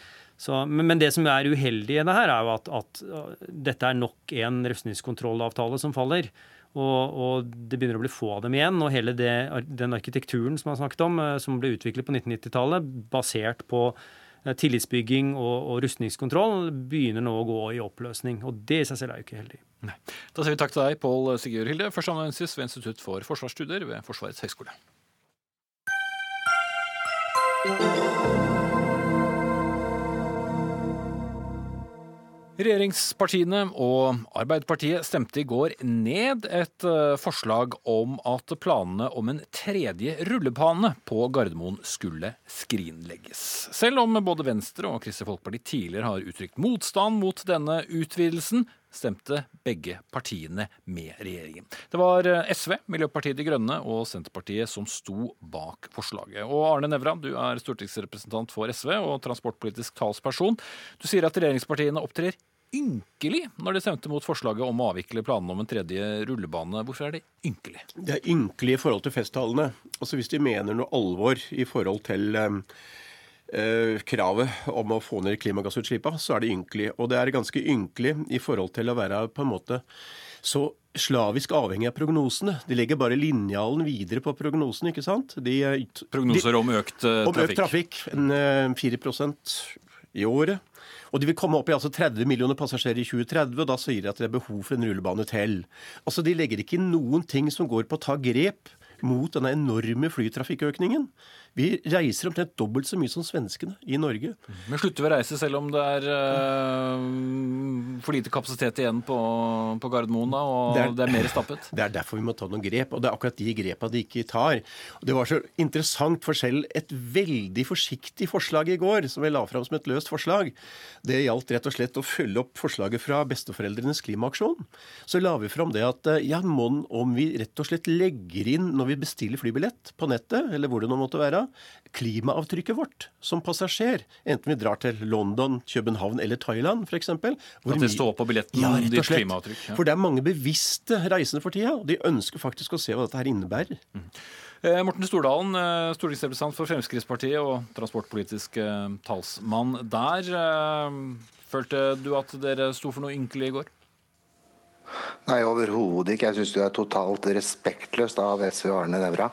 S7: Så, men, det som er uheldig i det her, er jo at, at dette er nok en rustningskontrollavtale som faller. Og, og, det begynner å bli få av dem igjen. Og hele det, den arkitekturen som man snakket om, eh, som ble utviklet på 1990-tallet, basert på eh, tillitsbygging og, og, rustningskontroll, begynner nå å gå i oppløsning. Og det i seg selv er jo ikke heldig.
S2: Nei. Da sier vi takk til deg, Pål Sigurd Hilde, førsteamanuensis ved Institutt for forsvarsstudier ved Forsvarets høgskole. Regjeringspartiene og Arbeiderpartiet stemte i går ned et eh, forslag om at planene om en tredje rullebane på Gardermoen skulle skrinlegges. Selv om både Venstre og Folkeparti tidligere har uttrykt motstand mot denne utvidelsen, stemte begge partiene med regjeringen. Det var eh, SV, Miljøpartiet De Grønne og Senterpartiet som sto bak forslaget. Og Arne Nævra, du er stortingsrepresentant for SV og transportpolitisk talsperson. Du sier at regjeringspartiene opptrer ynkelig når de stemte mot forslaget om å avvikle planene om en tredje rullebane. Hvorfor er det ynkelig?
S8: Det er ynkelig i forhold til festtalene. Altså Hvis de mener noe alvor i forhold til Eh, kravet om å få ned klimagassutslippene, så er det ynkelig. Og det er ganske ynkelig i forhold til å være på en måte så slavisk avhengig av prognosene. De legger bare linjalen videre på prognosene, ikke sant? De,
S2: Prognoser Prognoser om økt trafikk?
S8: om Økt trafikk en, uh, 4 i året. Og de vil komme opp i altså 30 millioner passasjerer i 2030, og da sier de at det er behov for en rullebane til. Altså, De legger ikke noen ting som går på å ta grep mot denne enorme flytrafikkøkningen. Vi reiser omtrent dobbelt så mye som svenskene i Norge.
S2: Men slutter vi å reise selv om det er øh, for lite kapasitet igjen på, på Gardermoen da, og det er, det er, mer stappet?
S8: Det er derfor vi må ta noen grep, og det er akkurat de grepene de ikke tar. Det var så interessant for selv et veldig forsiktig forslag i går, som vi la fram som et løst forslag. Det gjaldt rett og slett å følge opp forslaget fra Besteforeldrenes klimaaksjon. Så la vi fram det at ja, mon om vi rett og slett legger inn når vi bestiller flybillett på nettet, eller hvor det nå måtte være, klimaavtrykket vårt som passasjer. Enten vi drar til London, København eller Thailand f.eks.
S2: At det står på billetten ja, ditt klimaavtrykk?
S8: Ja. For det er mange bevisste reisende for tida, og de ønsker faktisk å se hva dette her innebærer. Mm.
S2: Eh, Morten Stordalen, eh, stortingsrepresentant for Fremskrittspartiet og transportpolitisk eh, talsmann der. Følte du at dere sto for noe ynkelig i går?
S9: Nei, overhodet ikke. Jeg syns det er totalt respektløst av SV Arne Nævra.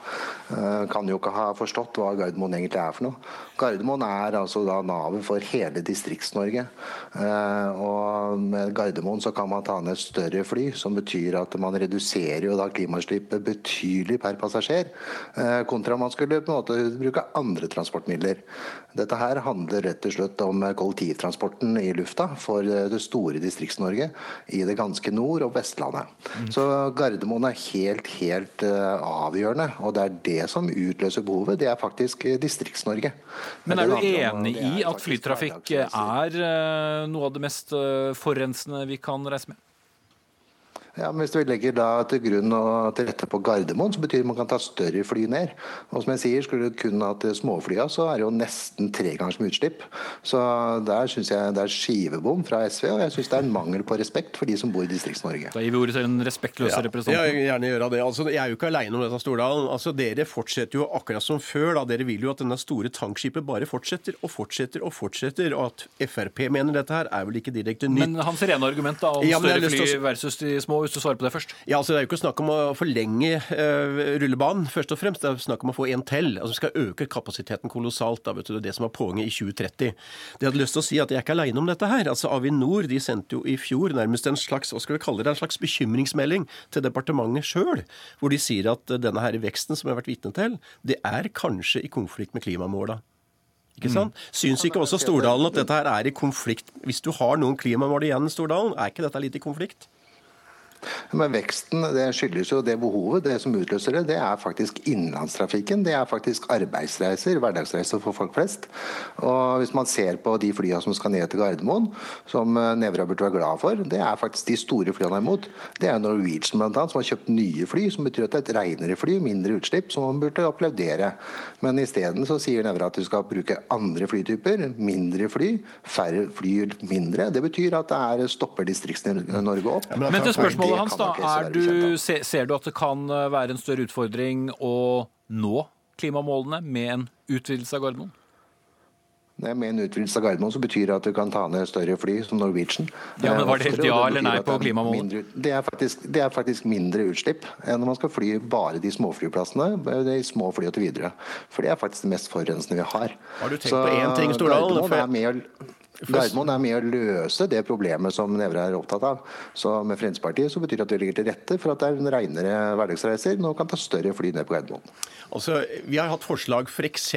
S9: Uh, kan jo ikke ha forstått hva Gardermoen egentlig er for noe. Gardermoen er altså da navet for hele Distrikts-Norge. Uh, og med Gardermoen så kan man ta ned større fly, som betyr at man reduserer jo da klimautslippet betydelig per passasjer, kontra kontra man skulle på en måte bruke andre transportmidler. Dette her handler rett og slett om kollektivtransporten i lufta for det store Distrikts-Norge, i det ganske nord og Vestlandet. Vestlandet. Så Gardermoen er helt, helt eh, avgjørende. Og det er det som utløser behovet. Det er faktisk eh, Distrikts-Norge.
S2: Men er du enig i at flytrafikk er eh, noe av det mest forurensende vi kan reise med?
S9: Ja, men Hvis vi legger da til grunn og til rette på Gardermoen, så betyr det at man kan ta større fly ned. Og som jeg sier, Skulle du kun hatt småflya, så er det jo nesten tre ganger som utslipp. Så der syns jeg det er skivebom fra SV, og jeg syns det er en mangel på respekt for de som bor i Distrikts-Norge.
S2: Da gir vi ordet til den respektløse
S8: Ja,
S2: representanten.
S8: jeg vil gjerne gjøre det. Altså, jeg er jo ikke aleine om dette, Stordalen. Altså, dere fortsetter jo akkurat som før. Da. Dere vil jo at denne store tankskipet bare fortsetter og fortsetter og fortsetter. Og at Frp mener dette her, er vel ikke direkte nytt.
S2: Men hans rene argument da, om større fly
S8: å-
S2: versus de små, hvis du svarer på det først.
S8: Ja, altså Det er jo ikke snakk om å forlenge eh, rullebanen, først og fremst. Det er snakk om å få en til. Altså Vi skal øke kapasiteten kolossalt. da, vet du, Det er det som er poenget i 2030. Det jeg hadde lyst til å si at Jeg er ikke alene om dette. her. Altså Avinor de sendte jo i fjor nærmest en slags hva skal vi kalle det, en slags bekymringsmelding til departementet sjøl, hvor de sier at denne her veksten som jeg har vært vitne til, det er kanskje i konflikt med klimamåla. Ikke sant? Syns ikke også Stordalen at dette her er i konflikt Hvis du har noen klimamål igjen, Stordalen, er ikke dette litt i konflikt?
S9: Men veksten det skyldes jo det behovet. Det som utløser det, det er faktisk innenlandstrafikken. Det er faktisk arbeidsreiser, hverdagsreiser for folk flest. Og hvis man ser på de flyene som skal ned til Gardermoen, som Nevra Nævra burde være glad for, det er faktisk de store flyene imot. Det er Norwegian blant annet, som har kjøpt nye fly, som betyr at det er et renere fly, mindre utslipp, som man burde applaudere. Men isteden så sier Nævra at du skal bruke andre flytyper, mindre fly, færre fly mindre. Det betyr at det er stopper Distrikts-Norge opp.
S2: Men til spørsmålet
S9: Det
S2: hans, da. Er du,
S9: bekjent av.
S2: se, ser du at det kan eh, være en større utfordring å nå klimamålene med en utvidelse av Gardermoen?
S9: Er Med en utvidelse av Gardermoen så betyr det at du kan ta ned større fly, som Norwegian.
S2: Ja, men var det
S9: helt
S2: et ja eller nei på
S9: det
S2: klimamålet?
S9: Det er, faktisk, det er faktisk mindre utslipp enn når man skal fly bare de småflyplassene, de små flyene til videre. For det er faktisk det mest forurensende vi har.
S8: Har du tenkt på én ting, Stordalen?
S9: Gardermoen er med Gardermoen er med å løse det problemet som Nævra er opptatt av. Så med Fremskrittspartiet så betyr det at vi ligger til rette for at det er en renere hverdagsreiser. Nå kan ta større fly ned på Gardermoen.
S8: Altså, Vi har hatt forslag f.eks.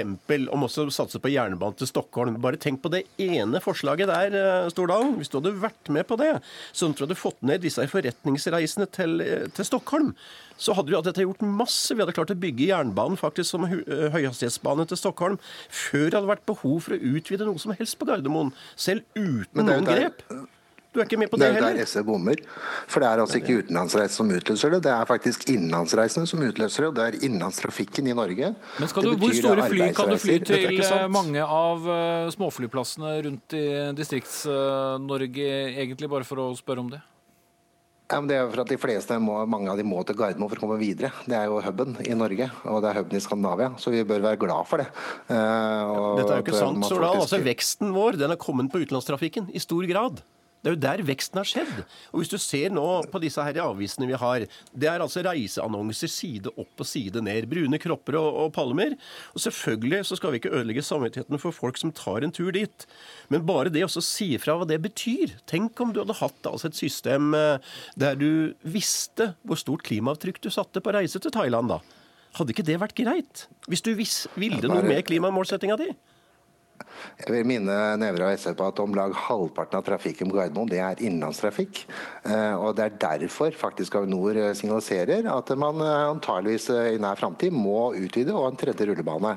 S8: om også å satse på jernbane til Stockholm. Bare tenk på det ene forslaget der, eh, Stordalen. Hvis du hadde vært med på det, så tror jeg du hadde fått ned disse forretningsreisene til, eh, til Stockholm, så hadde vi at dette gjort masse. Vi hadde klart å bygge jernbanen faktisk som eh, høyhastighetsbane til Stockholm før det hadde vært behov for å utvide noe som helst på Gardermoen. Selv uten
S9: det
S8: noen
S9: der-
S8: grep. Du er ikke med på
S9: Det
S8: det
S9: er jo der
S8: heller.
S9: SV bommer. For det er altså ikke utenlandsreise som utløser det, det er faktisk innenlandsreisene som utløser det. Og det er innenlandstrafikken i Norge.
S2: Men skal du, hvor store fly kan du fly til eh, mange av eh, småflyplassene rundt i Distrikts-Norge, egentlig, bare for å spørre om det?
S9: Ja, men det er for at de fleste må, Mange av de må til Gardermoen for å komme videre. Det er jo huben i Norge, og det er huben i Skandinavia. Så vi bør være glad for det. Uh,
S8: Dette er jo ikke sant,
S9: man
S8: Stordalen.
S9: faktisk-
S8: Altså, veksten vår den er kommet på utenlandstrafikken i stor grad. Det er jo der veksten har skjedd. Og hvis du ser nå på disse her avisene vi har, det er altså reiseannonser side opp og side ned. Brune kropper og, og palmer. Og selvfølgelig så skal vi ikke ødelegge samvittigheten for folk som tar en tur dit. Men bare det å si ifra hva det betyr. Tenk om du hadde hatt altså et system eh, der du visste hvor stort klimaavtrykk du satte på reise til Thailand, da. Hadde ikke det vært greit? Hvis du vis, ville noe med klimamålsettinga di?
S9: Jeg vil minne Nævra og SV på at om lag halvparten av trafikken på Gardermoen det er innenlandstrafikk. Eh, og Det er derfor faktisk Avinor eh, signaliserer at man eh, antageligvis i nær framtid må utvide og en tredje rullebane.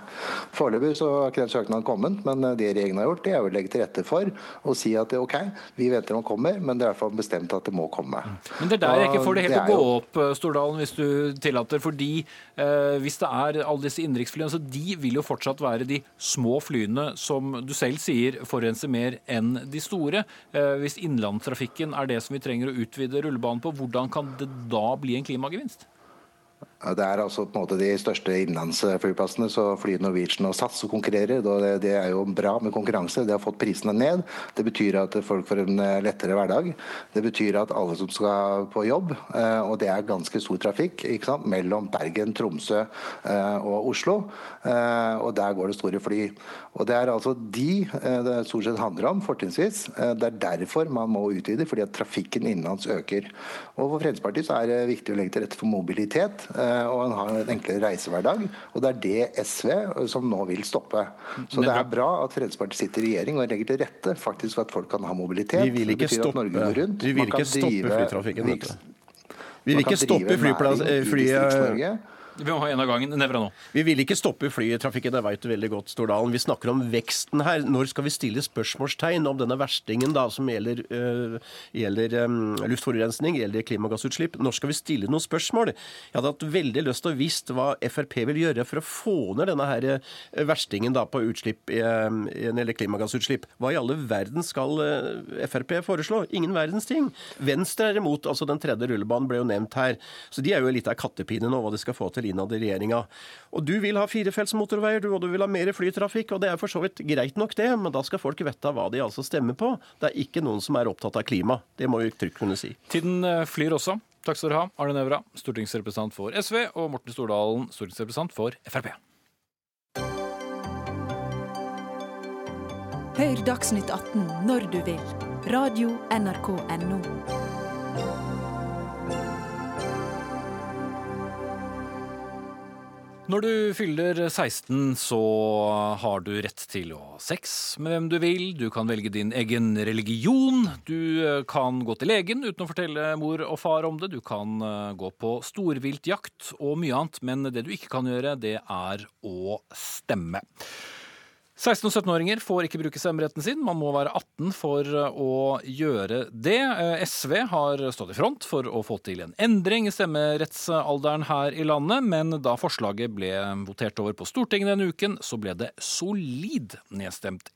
S9: Foreløpig så har ikke den søknaden kommet, men det regjeringen har gjort, det er å legge til rette for å si at OK, vi venter den kommer, men det er iallfall bestemt at det må komme.
S2: Men det er der jeg ikke får det helt det å gå opp, Stordalen, hvis du tillater. Fordi eh, hvis det er alle disse innenriksflyene, så de vil jo fortsatt være de små flyene som du selv sier forurenser mer enn de store. Eh, hvis innlandstrafikken er det som vi trenger å utvide rullebanen på, hvordan kan det da bli en klimagevinst?
S9: Det er altså på en måte de største innenlandsflyplassene, så flyr Norwegian og SAS og konkurrerer. Det, er jo bra med konkurranse. Det har fått prisene ned. Det betyr at folk får en eh, lettere hverdag. Det betyr at alle som skal på jobb, eh, og det er ganske stor trafikk ikke sant? mellom Bergen, Tromsø eh, og Oslo, og der går det store fly. Og Det er altså de det stort sett handler om, fortrinnsvis. Det er derfor man må utvide, fordi at trafikken innenlands øker. Og For Fremskrittspartiet så er det viktig å legge til rette for mobilitet og en har en enklere reisehverdag. Og det er det SV eh, som nå vil stoppe. Så det er bra at Fremskrittspartiet sitter i regjering og legger til rette faktisk for at folk kan ha mobilitet.
S8: Vi vil ikke stoppe-
S9: rundt.
S8: vi vil ikke stoppe flytrafikken. Vi vil ikke stoppe flyplass- eh, fly-.
S2: Vi må ha en av gangen. Nevra nå.
S8: Vi vil ikke stoppe flytrafikken, det vet du veldig godt, Stordalen. Vi snakker om veksten her. Når skal vi stille spørsmålstegn om denne verstingen da, som gjelder, øh, gjelder øhm, luftforurensning, gjelder klimagassutslipp? Når skal vi stille noen spørsmål? Jeg hadde hatt veldig lyst til å visst hva Frp vil gjøre for å få ned denne her øh, verstingen da, på utslipp, øh, eller klimagassutslipp. Hva i alle verden skal øh, Frp foreslå? Ingen verdens ting. Venstre er imot, altså den tredje rullebanen ble jo nevnt her. Så de er jo litt av kattepine nå, hva de skal få til innad i regjeringa. Og du vil ha firefelts motorveier, du, og du vil ha mer flytrafikk, og det er for så vidt greit nok det, men da skal folk vite hva de altså stemmer på. Det er ikke noen som er opptatt av klima. Det må vi trygt kunne si.
S2: Tiden eh, flyr også. Takk skal dere ha. Arne Nævra, stortingsrepresentant for SV, og Morten Stordalen, stortingsrepresentant for Frp.
S10: Hør Dagsnytt 18 når du vil. Radio
S2: Når du fyller 16, så har du rett til å ha sex med hvem du vil. Du kan velge din egen religion. Du eh, kan gå til legen uten å fortelle mor og far om det. Du kan eh, gå på storviltjakt og mye annet. Men det du ikke kan gjøre, det er å stemme. 16- og 17-åringer får ikke bruke stemmeretten sin. Man må være 18 for å gjøre det. Eh, SV har stått i front for å få til en endring i stemmerettsalderen her i landet, men da forslaget ble votert over på Stortinget denne uken, så ble det solid nedstemt.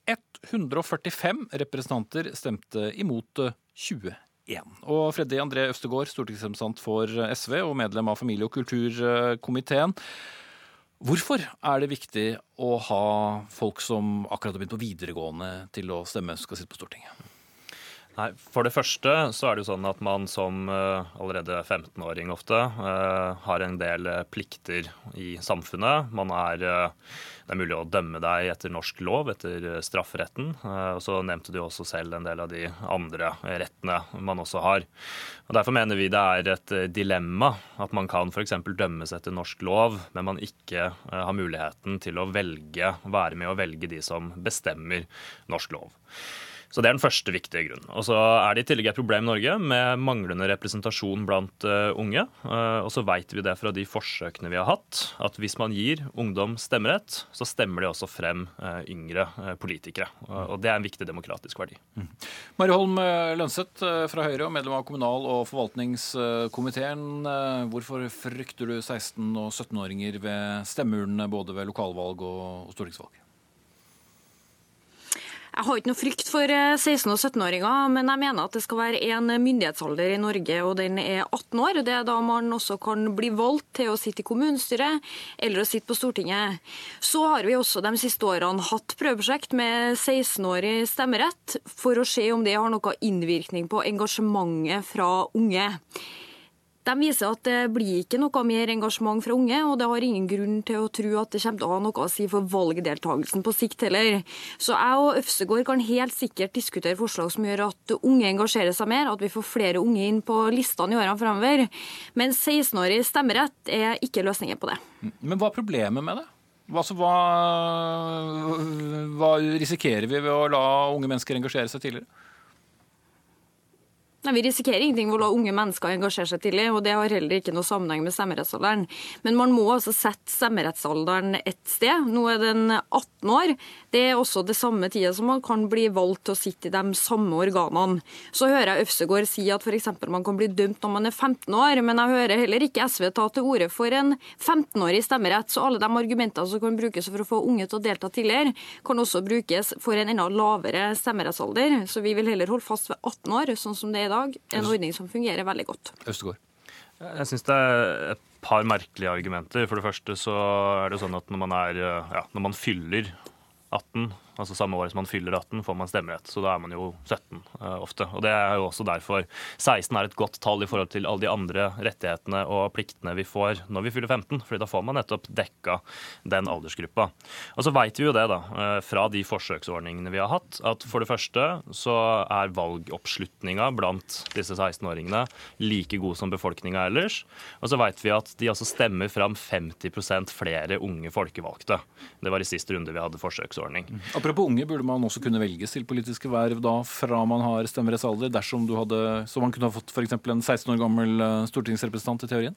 S2: 145 representanter stemte imot 21. Og Freddy André Østegård, stortingsrepresentant for SV og medlem av familie- og kulturkomiteen. Hvorfor er det viktig å ha folk som akkurat har begynt på videregående til å stemme, skal sitte på Stortinget?
S11: Nei, For det første så er det jo sånn at man som eh, allerede 15-åring ofte eh, har en del eh, plikter i samfunnet. Man er, det er mulig å dømme deg etter norsk lov, etter strafferetten. Og så nevnte du også selv en del av de andre rettene man også har. Og Derfor mener vi det er et dilemma at man kan f.eks. dømmes etter norsk lov, men man ikke har muligheten til å velge, være med å velge de som bestemmer norsk lov. Så Det er den første viktige grunnen. Og Så er det i tillegg et problem i Norge med manglende representasjon blant uh, unge. Uh, og så vet vi det fra de forsøkene vi har hatt, at hvis man gir ungdom stemmerett, så stemmer de også frem uh, yngre politikere. og Det er en viktig demokratisk verdi.
S2: Mm. Mari Holm Lønseth fra Høyre og medlem av kommunal- og forvaltningskomiteen. Hvorfor frykter du 16- og 17-åringer ved stemmeurnene både ved lokalvalg og stortingsvalg?
S12: Jeg har ikke noe frykt for 16- og 17-åringer, men jeg mener at det skal være en myndighetsalder i Norge, og den er 18 år. Det er da man også kan bli valgt til å sitte i kommunestyret eller å sitte på Stortinget. Så har vi også de siste årene hatt prøveprosjekt med 16-årig stemmerett, for å se om det har noe innvirkning på engasjementet fra unge. De viser at det blir ikke noe mer engasjement fra unge, og det har ingen grunn til å tro at det kommer til å ha noe å si for valgdeltakelsen på sikt heller. Så jeg og Øfsegård kan helt sikkert diskutere forslag som gjør at unge engasjerer seg mer, at vi får flere unge inn på listene i årene fremover. Men 16-årig stemmerett er ikke løsningen på det.
S2: Men hva er problemet med det? Altså, hva, hva risikerer vi ved å la unge mennesker engasjere seg tidligere?
S12: Nei, Vi risikerer ingenting ved å la unge mennesker engasjere seg tidlig, og det har heller ikke noe sammenheng med stemmerettsalderen. Men man må altså sette stemmerettsalderen et sted. Nå er den 18 år. Det er også det samme tida som man kan bli valgt til å sitte i de samme organene. Så hører jeg Øvsegård si at f.eks. man kan bli dømt når man er 15 år, men jeg hører heller ikke SV ta til orde for en 15-årig stemmerett. Så alle de argumentene som kan brukes for å få unge til å delta tidligere, kan også brukes for en enda lavere stemmerettsalder. Så vi vil heller holde fast ved 18 år, sånn som det er i dag. En ordning som fungerer veldig godt.
S2: Østegård.
S11: Jeg syns det er et par merkelige argumenter. For det første så er det sånn at når man, er, ja, når man fyller 18, altså samme år som man fyller 18, får man stemmerett. Så da er man jo 17 uh, ofte. Og det er jo også derfor 16 er et godt tall i forhold til alle de andre rettighetene og pliktene vi får når vi fyller 15. fordi da får man nettopp dekka den aldersgruppa. Og så veit vi jo det, da, uh, fra de forsøksordningene vi har hatt, at for det første så er valgoppslutninga blant disse 16-åringene like god som befolkninga ellers. Og så veit vi at de altså stemmer fram 50% flere unge folkevalgte. Det var i sist runde vi hadde forsøksordning.
S2: Og Apropos unge, burde man også kunne velges til politiske verv da fra man har stemmerettsalder, dersom du hadde, så man kunne ha fått f.eks. en 16 år gammel eh, stortingsrepresentant i teorien?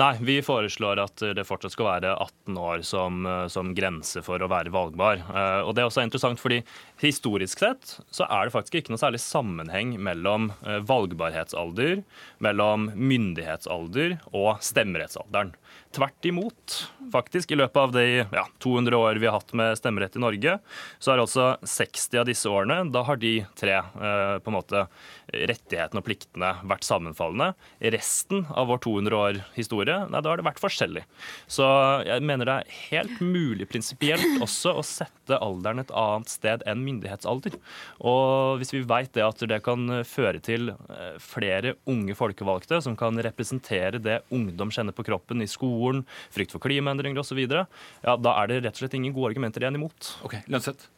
S11: Nei, vi foreslår at det fortsatt skal være 18 år som, som grense for å være valgbar. Eh, og det er også interessant fordi historisk sett så er det faktisk ikke noe særlig sammenheng mellom eh, valgbarhetsalder, mellom myndighetsalder og stemmerettsalderen. Tvert imot, faktisk. I løpet av de ja, 200 år vi har hatt med stemmerett i Norge, så er altså 60 av disse årene Da har de tre eh, på en måte rettighetene og pliktene vært sammenfallende. I Resten av vår 200 år historie, nei, da har det vært forskjellig. Så jeg mener det er helt mulig prinsipielt også å sette alderen et annet sted enn myndighetsalder. Og hvis vi veit det at det kan føre til eh, flere unge folkevalgte som kan representere det ungdom kjenner på kroppen i skolen, frykt for klimaendringer osv., ja, da er det rett og slett ingen gode argumenter igjen imot.
S2: Ok, Lønseth?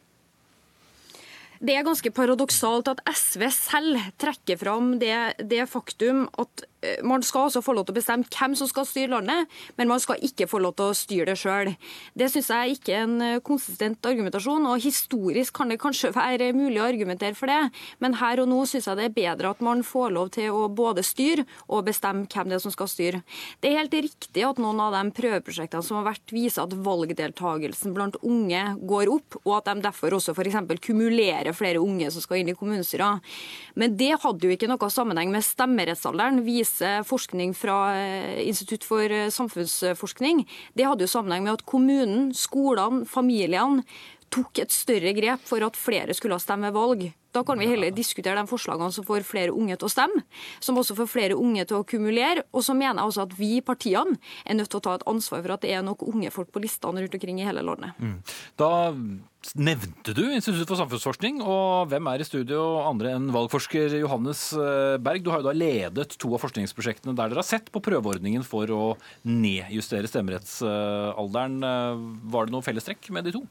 S12: Det er ganske paradoksalt at SV selv trekker fram det, det faktum at man skal også få lov til å bestemme hvem som skal styre landet, men man skal ikke få lov til å styre det sjøl. Det syns jeg ikke er en eh, konsistent argumentasjon, og historisk kan det kanskje være mulig å argumentere for det, men her og nå syns jeg det er bedre at man får lov til å både styre og bestemme hvem det er som skal styre. Det er helt riktig at noen av de prøveprosjektene som har vært, viser at valgdeltagelsen blant unge går opp, og at de derfor også f.eks. kumulerer flere unge som skal inn i kommunestyrer. Men det hadde jo ikke noe sammenheng med stemmerettsalderen, viser forskning fra eh, Institutt for eh, samfunnsforskning. Det hadde jo sammenheng med at kommunen, skolene, familiene tok et større grep for at flere skulle ha stemme ved valg. Da kan vi heller diskutere de forslagene som får flere unge til å stemme, som også får flere unge til å kumulere. Og så mener jeg også at vi partiene er nødt til å ta et ansvar for at det er nok unge folk på listene rundt omkring i hele landet.
S2: Mm. Da nevnte du Institutt for samfunnsforskning, og hvem er i studio andre enn valgforsker Johannes eh, Berg? Du har jo da ledet to av forskningsprosjektene der dere har sett på prøveordningen for å nedjustere stemmerettsalderen. Eh, var det noe fellestrekk med de to?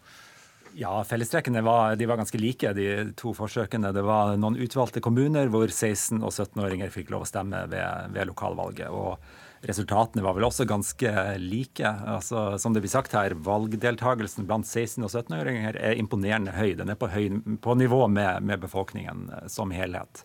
S13: Ja, fellestrekkene var, var, ganske like, de to forsøkene. Det var noen utvalgte kommuner hvor 16- og 17-åringer fikk lov å stemme ved, ved, lokalvalget. og Resultatene var vel også ganske like. Altså, som det blir sagt her, Valgdeltagelsen blant 16- og 17-åringer er imponerende høy. Den er på, høy, på nivå med, med befolkningen som helhet.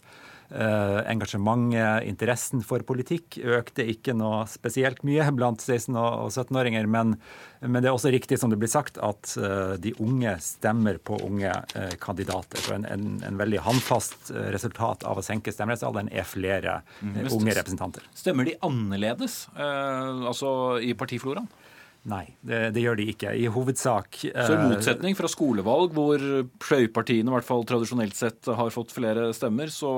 S13: Uh, engasjementet, interessen for politikk, økte ikke noe spesielt mye blant 16- og 17-åringer. Men, men, det er også riktig som det blir sagt, at uh, de unge stemmer på unge uh, kandidater. Så en, en, en, veldig håndfast resultat av å senke stemmerettsalderen er flere mm. unge representanter.
S2: Stemmer de annerledes, altså i partifloraen?
S13: Nei, det, det, gjør de ikke. I hovedsak
S2: Så i eh, motsetning fra skolevalg, hvor fløypartiene i hvert fall tradisjonelt sett har fått flere stemmer, så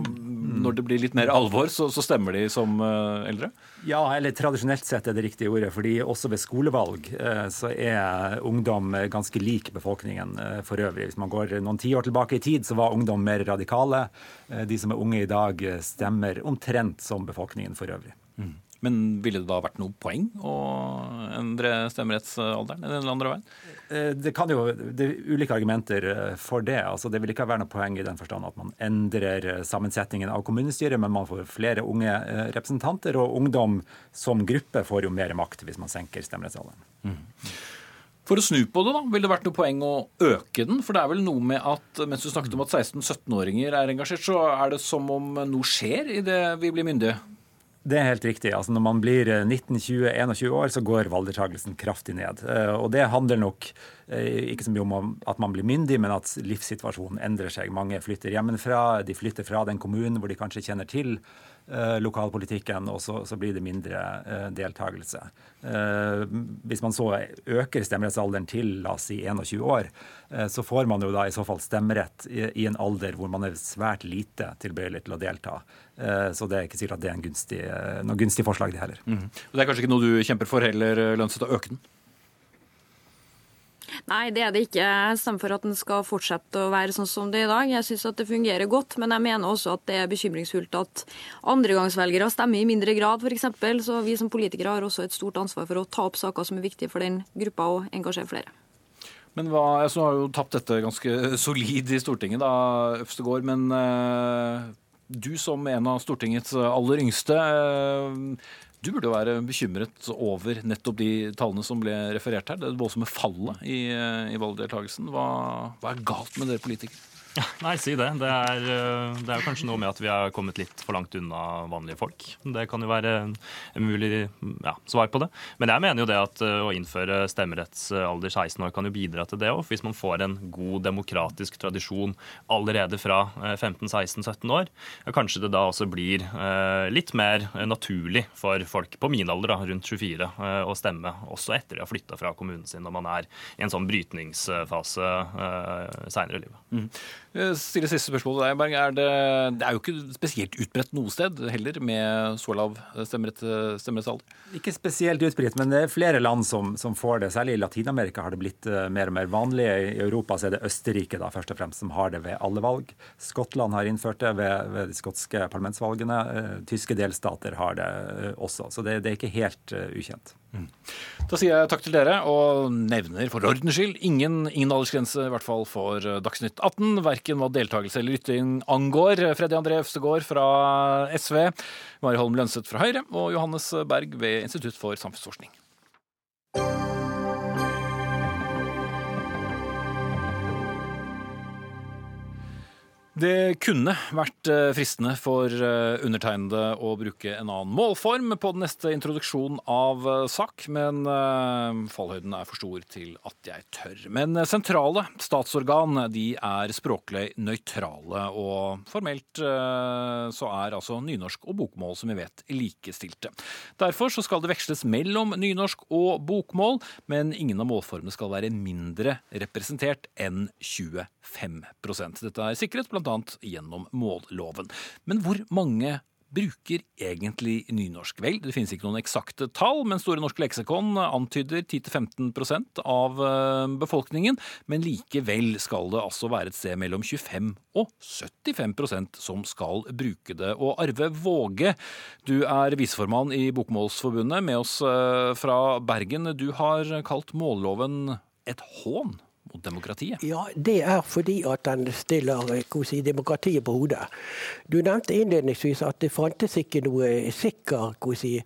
S2: når det blir litt mer alvor, så, så stemmer de som uh, eldre?
S13: Ja, eller tradisjonelt sett er det riktige ordet. fordi også ved skolevalg uh, så er ungdom ganske lik befolkningen for øvrig. Hvis man går noen tiår tilbake i tid, så var ungdom mer radikale. De som er unge i dag, stemmer omtrent som befolkningen for øvrig. Mm.
S2: Men ville det da vært noe poeng å endre stemmerettsalderen den andre veien?
S13: Eh, det kan jo, det er ulike argumenter eh, for det. altså Det vil ikke være noe poeng i den forstand at man endrer eh, sammensetningen av kommunestyret, men man får flere unge representanter, og ungdom som gruppe får jo mer makt hvis man senker stemmerettsalderen. Mm.
S2: For å snu på det, da, ville det vært noe poeng å øke den? For det er vel noe med at mens du snakket om at 16-17-åringer er engasjert, så er det som om noe skjer idet vi blir myndige?
S13: Det er helt riktig. Altså Når man blir 19-20-21 eh, år, så går valgdeltakelsen kraftig ned. Eh, og det handler nok eh, ikke så mye om at man blir myndig, men at livssituasjonen endrer seg. Mange flytter hjemmefra, de flytter fra den kommunen hvor de kanskje kjenner til lokalpolitikken, og så, så, blir det mindre eh, deltakelse. Eh, hvis man så øker stemmerettsalderen til la oss si 21 år, eh, så får man jo da i så fall stemmerett i, i en alder hvor man er svært lite tilbøyelig til å delta. Så det er ikke sikkert at det er gunstig, noe gunstig forslag, det heller.
S2: Mm. Og Det er kanskje ikke noe du kjemper for heller, Lønseth, å øke den?
S12: Nei, det er det ikke. Jeg stemmer for at den skal fortsette å være sånn som det er i dag. Jeg syns det fungerer godt, men jeg mener også at det er bekymringsfullt at andregangsvelgere stemmer i mindre grad, f.eks. Så vi som politikere har også et stort ansvar for å ta opp saker som er viktige for den gruppa, og engasjere flere.
S2: Men hva, Jeg har jo tapt dette ganske solid i Stortinget, da, Øvstegård. Men uh, Du som en av Stortingets aller yngste, eh, du burde jo være bekymret over nettopp de tallene som ble referert her. Det voldsomme fallet i, i valgdeltakelsen. Hva, hva er galt med dere politikere?
S11: Nei, si det. Det er, eh, det er kanskje noe med at vi har kommet litt for langt unna vanlige folk. Det kan jo være en mulig ja, svar på det. Men jeg mener jo det at eh, å innføre stemmerettsalder 16 år kan jo bidra til det òg. Hvis man får en god demokratisk tradisjon allerede fra 15-16-17 eh, år, kanskje det da også blir litt mer naturlig for folk på min alder, da, rundt 24, å stemme også etter de har flytta fra kommunen sin når man er i en sånn brytningsfase seinere i livet.
S2: Mm. Eh, stille siste spørsmål til deg, Berg. Er det, det, er jo ikke spesielt utbredt noe sted heller med så lav stemmerettsalder?
S13: Ikke spesielt utbredt, men det er flere land som, som, får det. Særlig i Latin-Amerika har det blitt mer og mer vanlig. I Europa er det Østerrike da, først og fremst som har det ved alle valg. Skottland har innført det ved, ved de skotske parlamentsvalgene. Tyske delstater har det også. Så det, det, er ikke helt ukjent. Mm.
S2: Da sier jeg takk til dere, og nevner for ordens skyld ingen, ingen aldersgrense, i hvert fall for Dagsnytt 18. Verken hva deltakelse eller lytting angår. Freddy André Øvstegård fra SV, Mari Holm Lønseth fra Høyre og Johannes Berg ved Institutt for samfunnsforskning. Det kunne vært eh, fristende for eh, undertegnede å bruke en annen målform på den neste introduksjon av eh, sak, men fallhøyden er for stor til at jeg tør. Men sentrale statsorgan de er språklig nøytrale, og formelt så er altså nynorsk og bokmål, som vi vet, likestilte. Derfor så skal det veksles mellom nynorsk og bokmål, men ingen av målformene skal være mindre representert enn 25 Dette er sikret bl.a. gjennom målloven. Men hvor mange bruker egentlig nynorsk? Vel, det finnes ikke noen eksakte tall, men Store norske leksikon antyder 10-15 av eh, befolkningen. Men likevel skal det altså være et sted mellom 25 og 75% som skal bruke det. Og Arve Våge, du er viseformann i Bokmålsforbundet, med oss eh, fra Bergen. Du har kalt målloven et hån mot demokratiet?
S14: Ja, Det er fordi at den stiller si, demokratiet på hodet. Du nevnte innledningsvis at det fantes ikke noe sikker si,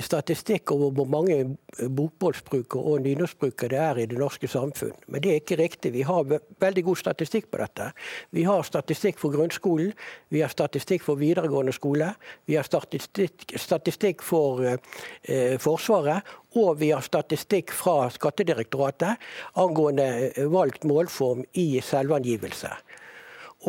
S14: statistikk over hvor mange bokmålsbrukere og nynorskbrukere det er i det norske samfunn. Men det er ikke riktig. Vi har veldig god statistikk på dette. Vi har statistikk for grunnskolen, vi har statistikk for videregående skole, vi har statistikk, statistikk for eh, Forsvaret, og vi har statistikk fra Skattedirektoratet angående eh, valgt målform i selvangivelse.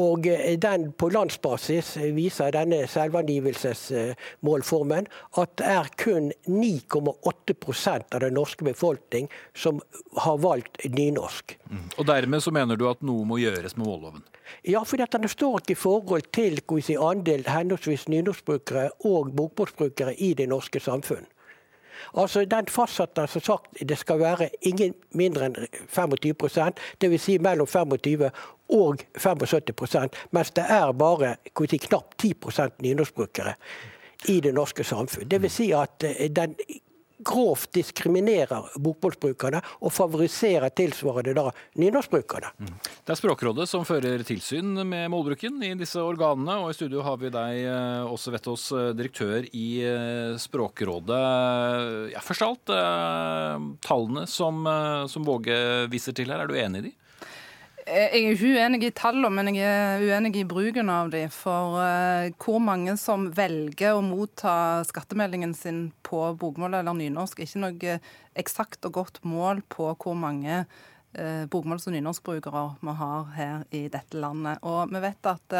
S14: Og eh, den, På landsbasis viser denne selvangivelsesmålformen at det er kun 9,8% av den norske befolkning som har valgt nynorsk.
S2: Mm. Og Dermed så mener du at noe må gjøres med målloven?
S14: Ja, for den står ikke i forhold til si, andel henholdsvis nynorskbrukere og bokmålsbrukere i det norske samfunn. Altså, Den fastsetter som sagt det skal være ingen mindre enn 25 dvs. Si mellom 25 og 75% mens det er bare si, knapt 10 nynorskbrukere i det norske samfunn. Vil si at eh, den grovt diskriminerer bokmålsbrukerne og favoriserer tilsvarende da nynorskbrukerne. Mm.
S2: Det er Språkrådet som fører tilsyn med målbruken i disse organene. Og i studio har vi deg Åse også, Vettås, eh, direktør i eh, Språkrådet. Ja, først av alt, tallene som, som Våge viser til her, er du enig i de?
S15: Jeg er ikke uenig i tallene, men jeg er uenig i bruken av dem. For uh, hvor mange som velger å motta skattemeldingen sin på bokmål eller nynorsk, er ikke noe eksakt og godt mål på hvor mange bokmåls- og nynorskbrukere vi har her i dette landet. Og vi vet at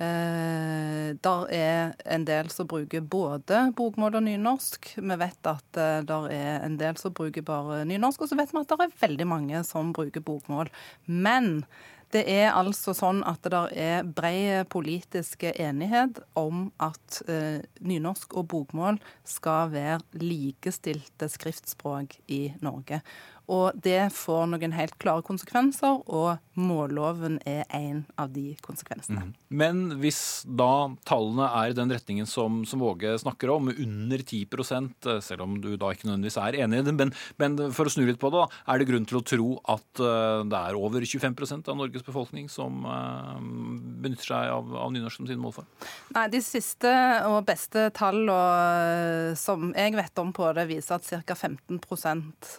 S15: Eh, der er en del som bruker både bokmål og nynorsk. Vi vet at eh, der er en del som bruker bare nynorsk, og så vet vi at det er veldig mange som bruker bokmål. Men det er altså sånn at det er bred politisk enighet om at eh, nynorsk og bokmål skal være likestilte skriftspråk i Norge. Og det får noen helt klare konsekvenser, og målloven er en av de konsekvensene.
S2: Mm. Men hvis da tallene er i den retningen som, som Våge snakker om, under 10 eh, selv om du da ikke nødvendigvis er enig i det, men, men for å snu litt på det, da, er det grunn til å tro at uh, det er over 25% av Norges befolkning som uh, benytter seg av, av nynorsk som sin målform?
S15: Nei, De siste og beste tallene som jeg vet om på det, viser at ca. 15%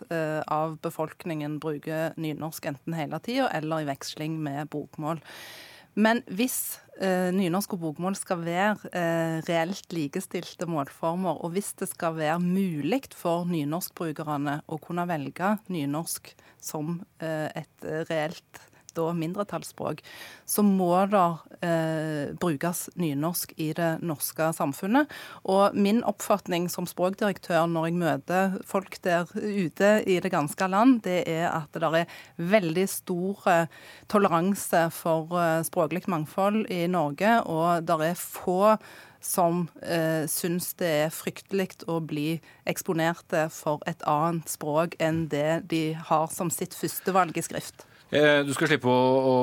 S15: av befolkningen bruker nynorsk enten hele tida eller i veksling med bokmål. Men hvis eh, nynorsk og bokmål skal være eh, reelt likestilte målformer, og hvis det skal være mulig for nynorskbrukerne å kunne velge nynorsk som eh, et reelt da mindretallsspråk, så må det eh, brukes nynorsk i det norske samfunnet. Og min oppfatning som språkdirektør når jeg møter folk der ute i det ganske land, det er at det er veldig stor eh, toleranse for eh, språklig mangfold i Norge, og det er få som eh, syns det er fryktelig å bli eksponerte for et annet språk enn det de har som sitt førstevalg i skrift.
S2: Eh, du skal slippe å, å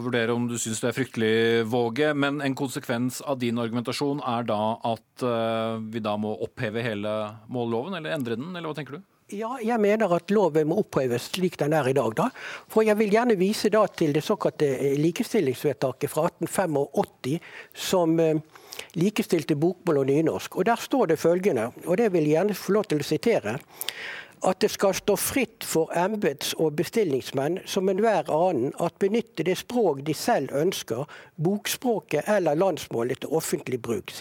S2: vurdere om du syns det er fryktelig, Våge. Men en konsekvens av din argumentasjon er da at uh, vi da må oppheve hele målloven, eller endre den, eller hva tenker du?
S14: Ja, jeg mener at loven må oppheves slik den er i dag. da. For Jeg vil gjerne vise da til det såkalte likestillingsvedtaket fra 1885 som likestilte bokmål og nynorsk. Og Der står det følgende, og det vil jeg gjerne få lov til å sitere at det skal stå fritt for embets- og bestillingsmenn som enhver annen at benytte det språk de selv ønsker, bokspråket eller landsmålet til offentlig bruk.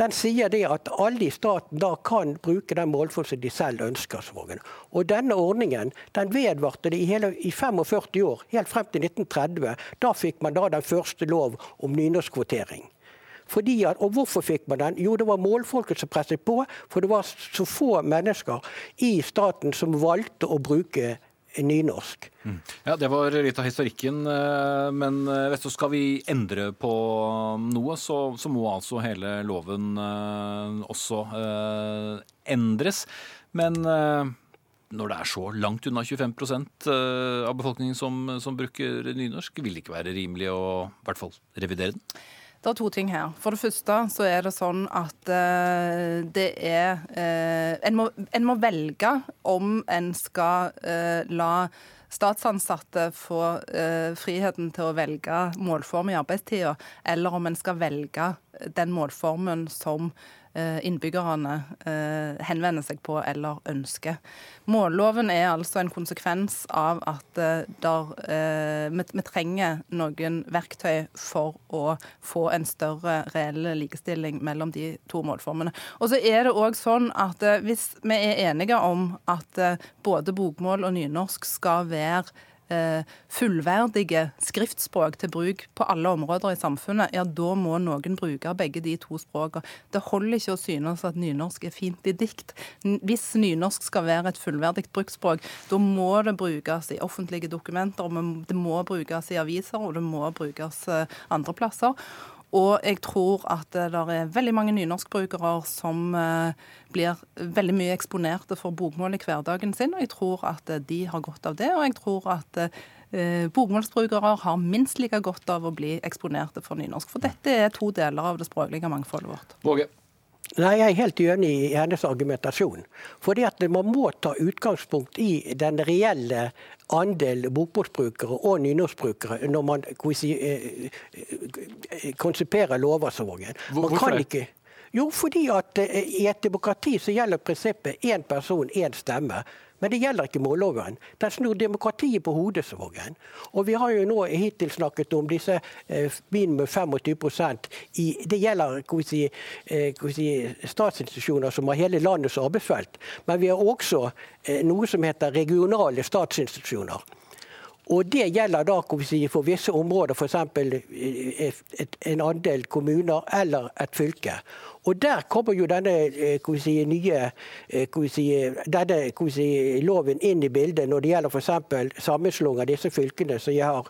S14: Den sier det at alle i staten da kan bruke den målformen de selv ønsker. Svågen. Og denne ordningen den vedvarte i, hele, i 45 år, helt frem til 1930. Da fikk man da den første lov om nynorskkvotering. Fordi at, og hvorfor fikk man den? Jo, det var målfolket som presset på. For det var så få mennesker i staten som valgte å bruke nynorsk.
S2: Mm. Ja, Det var litt av historikken. Eh, men eh, vet du, skal vi endre på noe, så, så må altså hele loven uh, også endres. Men når det er så langt unna 25% av befolkningen som, som bruker nynorsk, vil det ikke være rimelig å i hvert fall revidere den?
S15: Det er to ting her. For det første så er det sånn at uh, det er uh, en, må, en, må, velge om en skal uh, la statsansatte få friheten til å velge målform i arbeidstida, eller om en skal velge den målformen som innbyggerne eh, henvender seg på eller ønsker. Målloven er altså en konsekvens av at eh, der, vi, trenger noen verktøy for å få en større reell likestilling mellom de to målformene. Og så er det også sånn at Hvis vi er enige om at både bokmål og nynorsk skal være Eh, fullverdige skriftspråk til bruk på alle områder i samfunnet, ja, da må noen bruke begge de to språkene. Det holder ikke å synes at nynorsk er fint i dikt. Hvis nynorsk skal være et fullverdig bruksspråk, da må det brukes i offentlige dokumenter, det må brukes i aviser, og det må brukes eh, andre plasser. Og jeg tror at det er veldig mange nynorskbrukere som eh, blir veldig mye eksponerte for bokmål i hverdagen sin, og jeg tror at eh, de har godt av det. Og jeg tror at eh, bokmålsbrukere har minst like godt av å bli eksponerte for nynorsk. For dette er to deler av det språklige mangfoldet vårt.
S2: Våge.
S14: Nei, Jeg er helt uenig i hennes argumentasjon. Fordi at Man må ta utgangspunkt i den reelle andel bokmålsbrukere og nynorskbrukere når man eh, eh, konsiperer lover som.
S2: Hvorfor det?
S14: Jo, fordi at eh, i et demokrati så gjelder prinsippet én person, én stemme. Men det gjelder ikke målloven. Den snur demokratiet på hodet. Svogen. Og vi har jo nå hittil snakket om disse eh, minimum 25 i, Det gjelder si, eh, si, statsinstitusjoner som har hele landets arbeidsfelt. Men vi har også noe som heter regionale statsinstitusjoner. Og Det gjelder da si, for visse områder, f.eks. en andel kommuner eller et fylke. Og der kommer jo denne eh, si, nye eh, si, denne si, loven inn i bildet når det gjelder f.eks. sammenslåing av disse fylkene som jeg har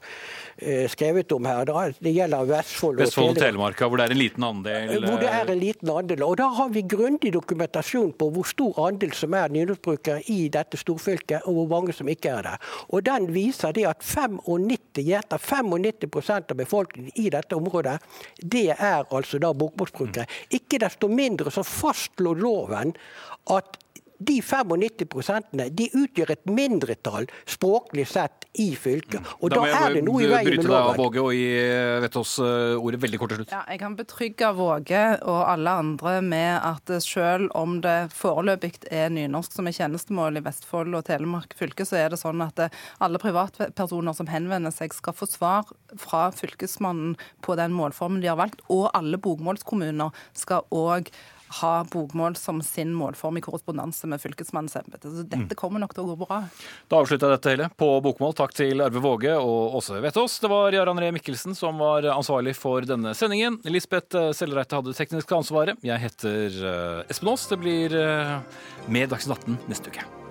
S14: eh, skrevet om her. Det gjelder Vestfold og
S2: Vestfold og
S14: Telemark.
S2: Hvor det er en liten andel
S14: Hvor det er en liten andel. Og da har vi grundig dokumentasjon på hvor stor andel som er nynorskbrukere i dette storfylket, og hvor mange som ikke er det. Og den viser det at 95, gjetter 95 av befolkningen i dette området, det er altså da bokmålsbrukere. Ikke desto mindre så fastslår loven at de 95% de utgjør et mindretall språklig sett i fylket. Og da,
S2: da
S14: er det noe i veien med loven.
S2: Våge, og gi eh, vet oss eh, ordet veldig kort til slutt.
S15: Ja, jeg kan betrygge Våge og alle andre med at selv om det foreløpig er nynorsk som er tjenestemål i Vestfold og Telemark fylke, så er det sånn at eh, alle privatpersoner som henvender seg, skal få svar fra Fylkesmannen på den målformen de har valgt, og alle bokmålskommuner skal òg ha bokmål som sin målform i korrespondanse med fylkesmannens embete. Så dette kommer nok til å gå bra.
S2: Da avslutter jeg dette hele på bokmål. Takk til Arve Våge og Åse Vetås. Det var Jarand Ree Mikkelsen som var ansvarlig for denne sendingen. Lisbeth Sellereite hadde det tekniske ansvaret. Jeg heter eh, Espen Aas. Det blir eh, med Dagsnytt 18 neste uke.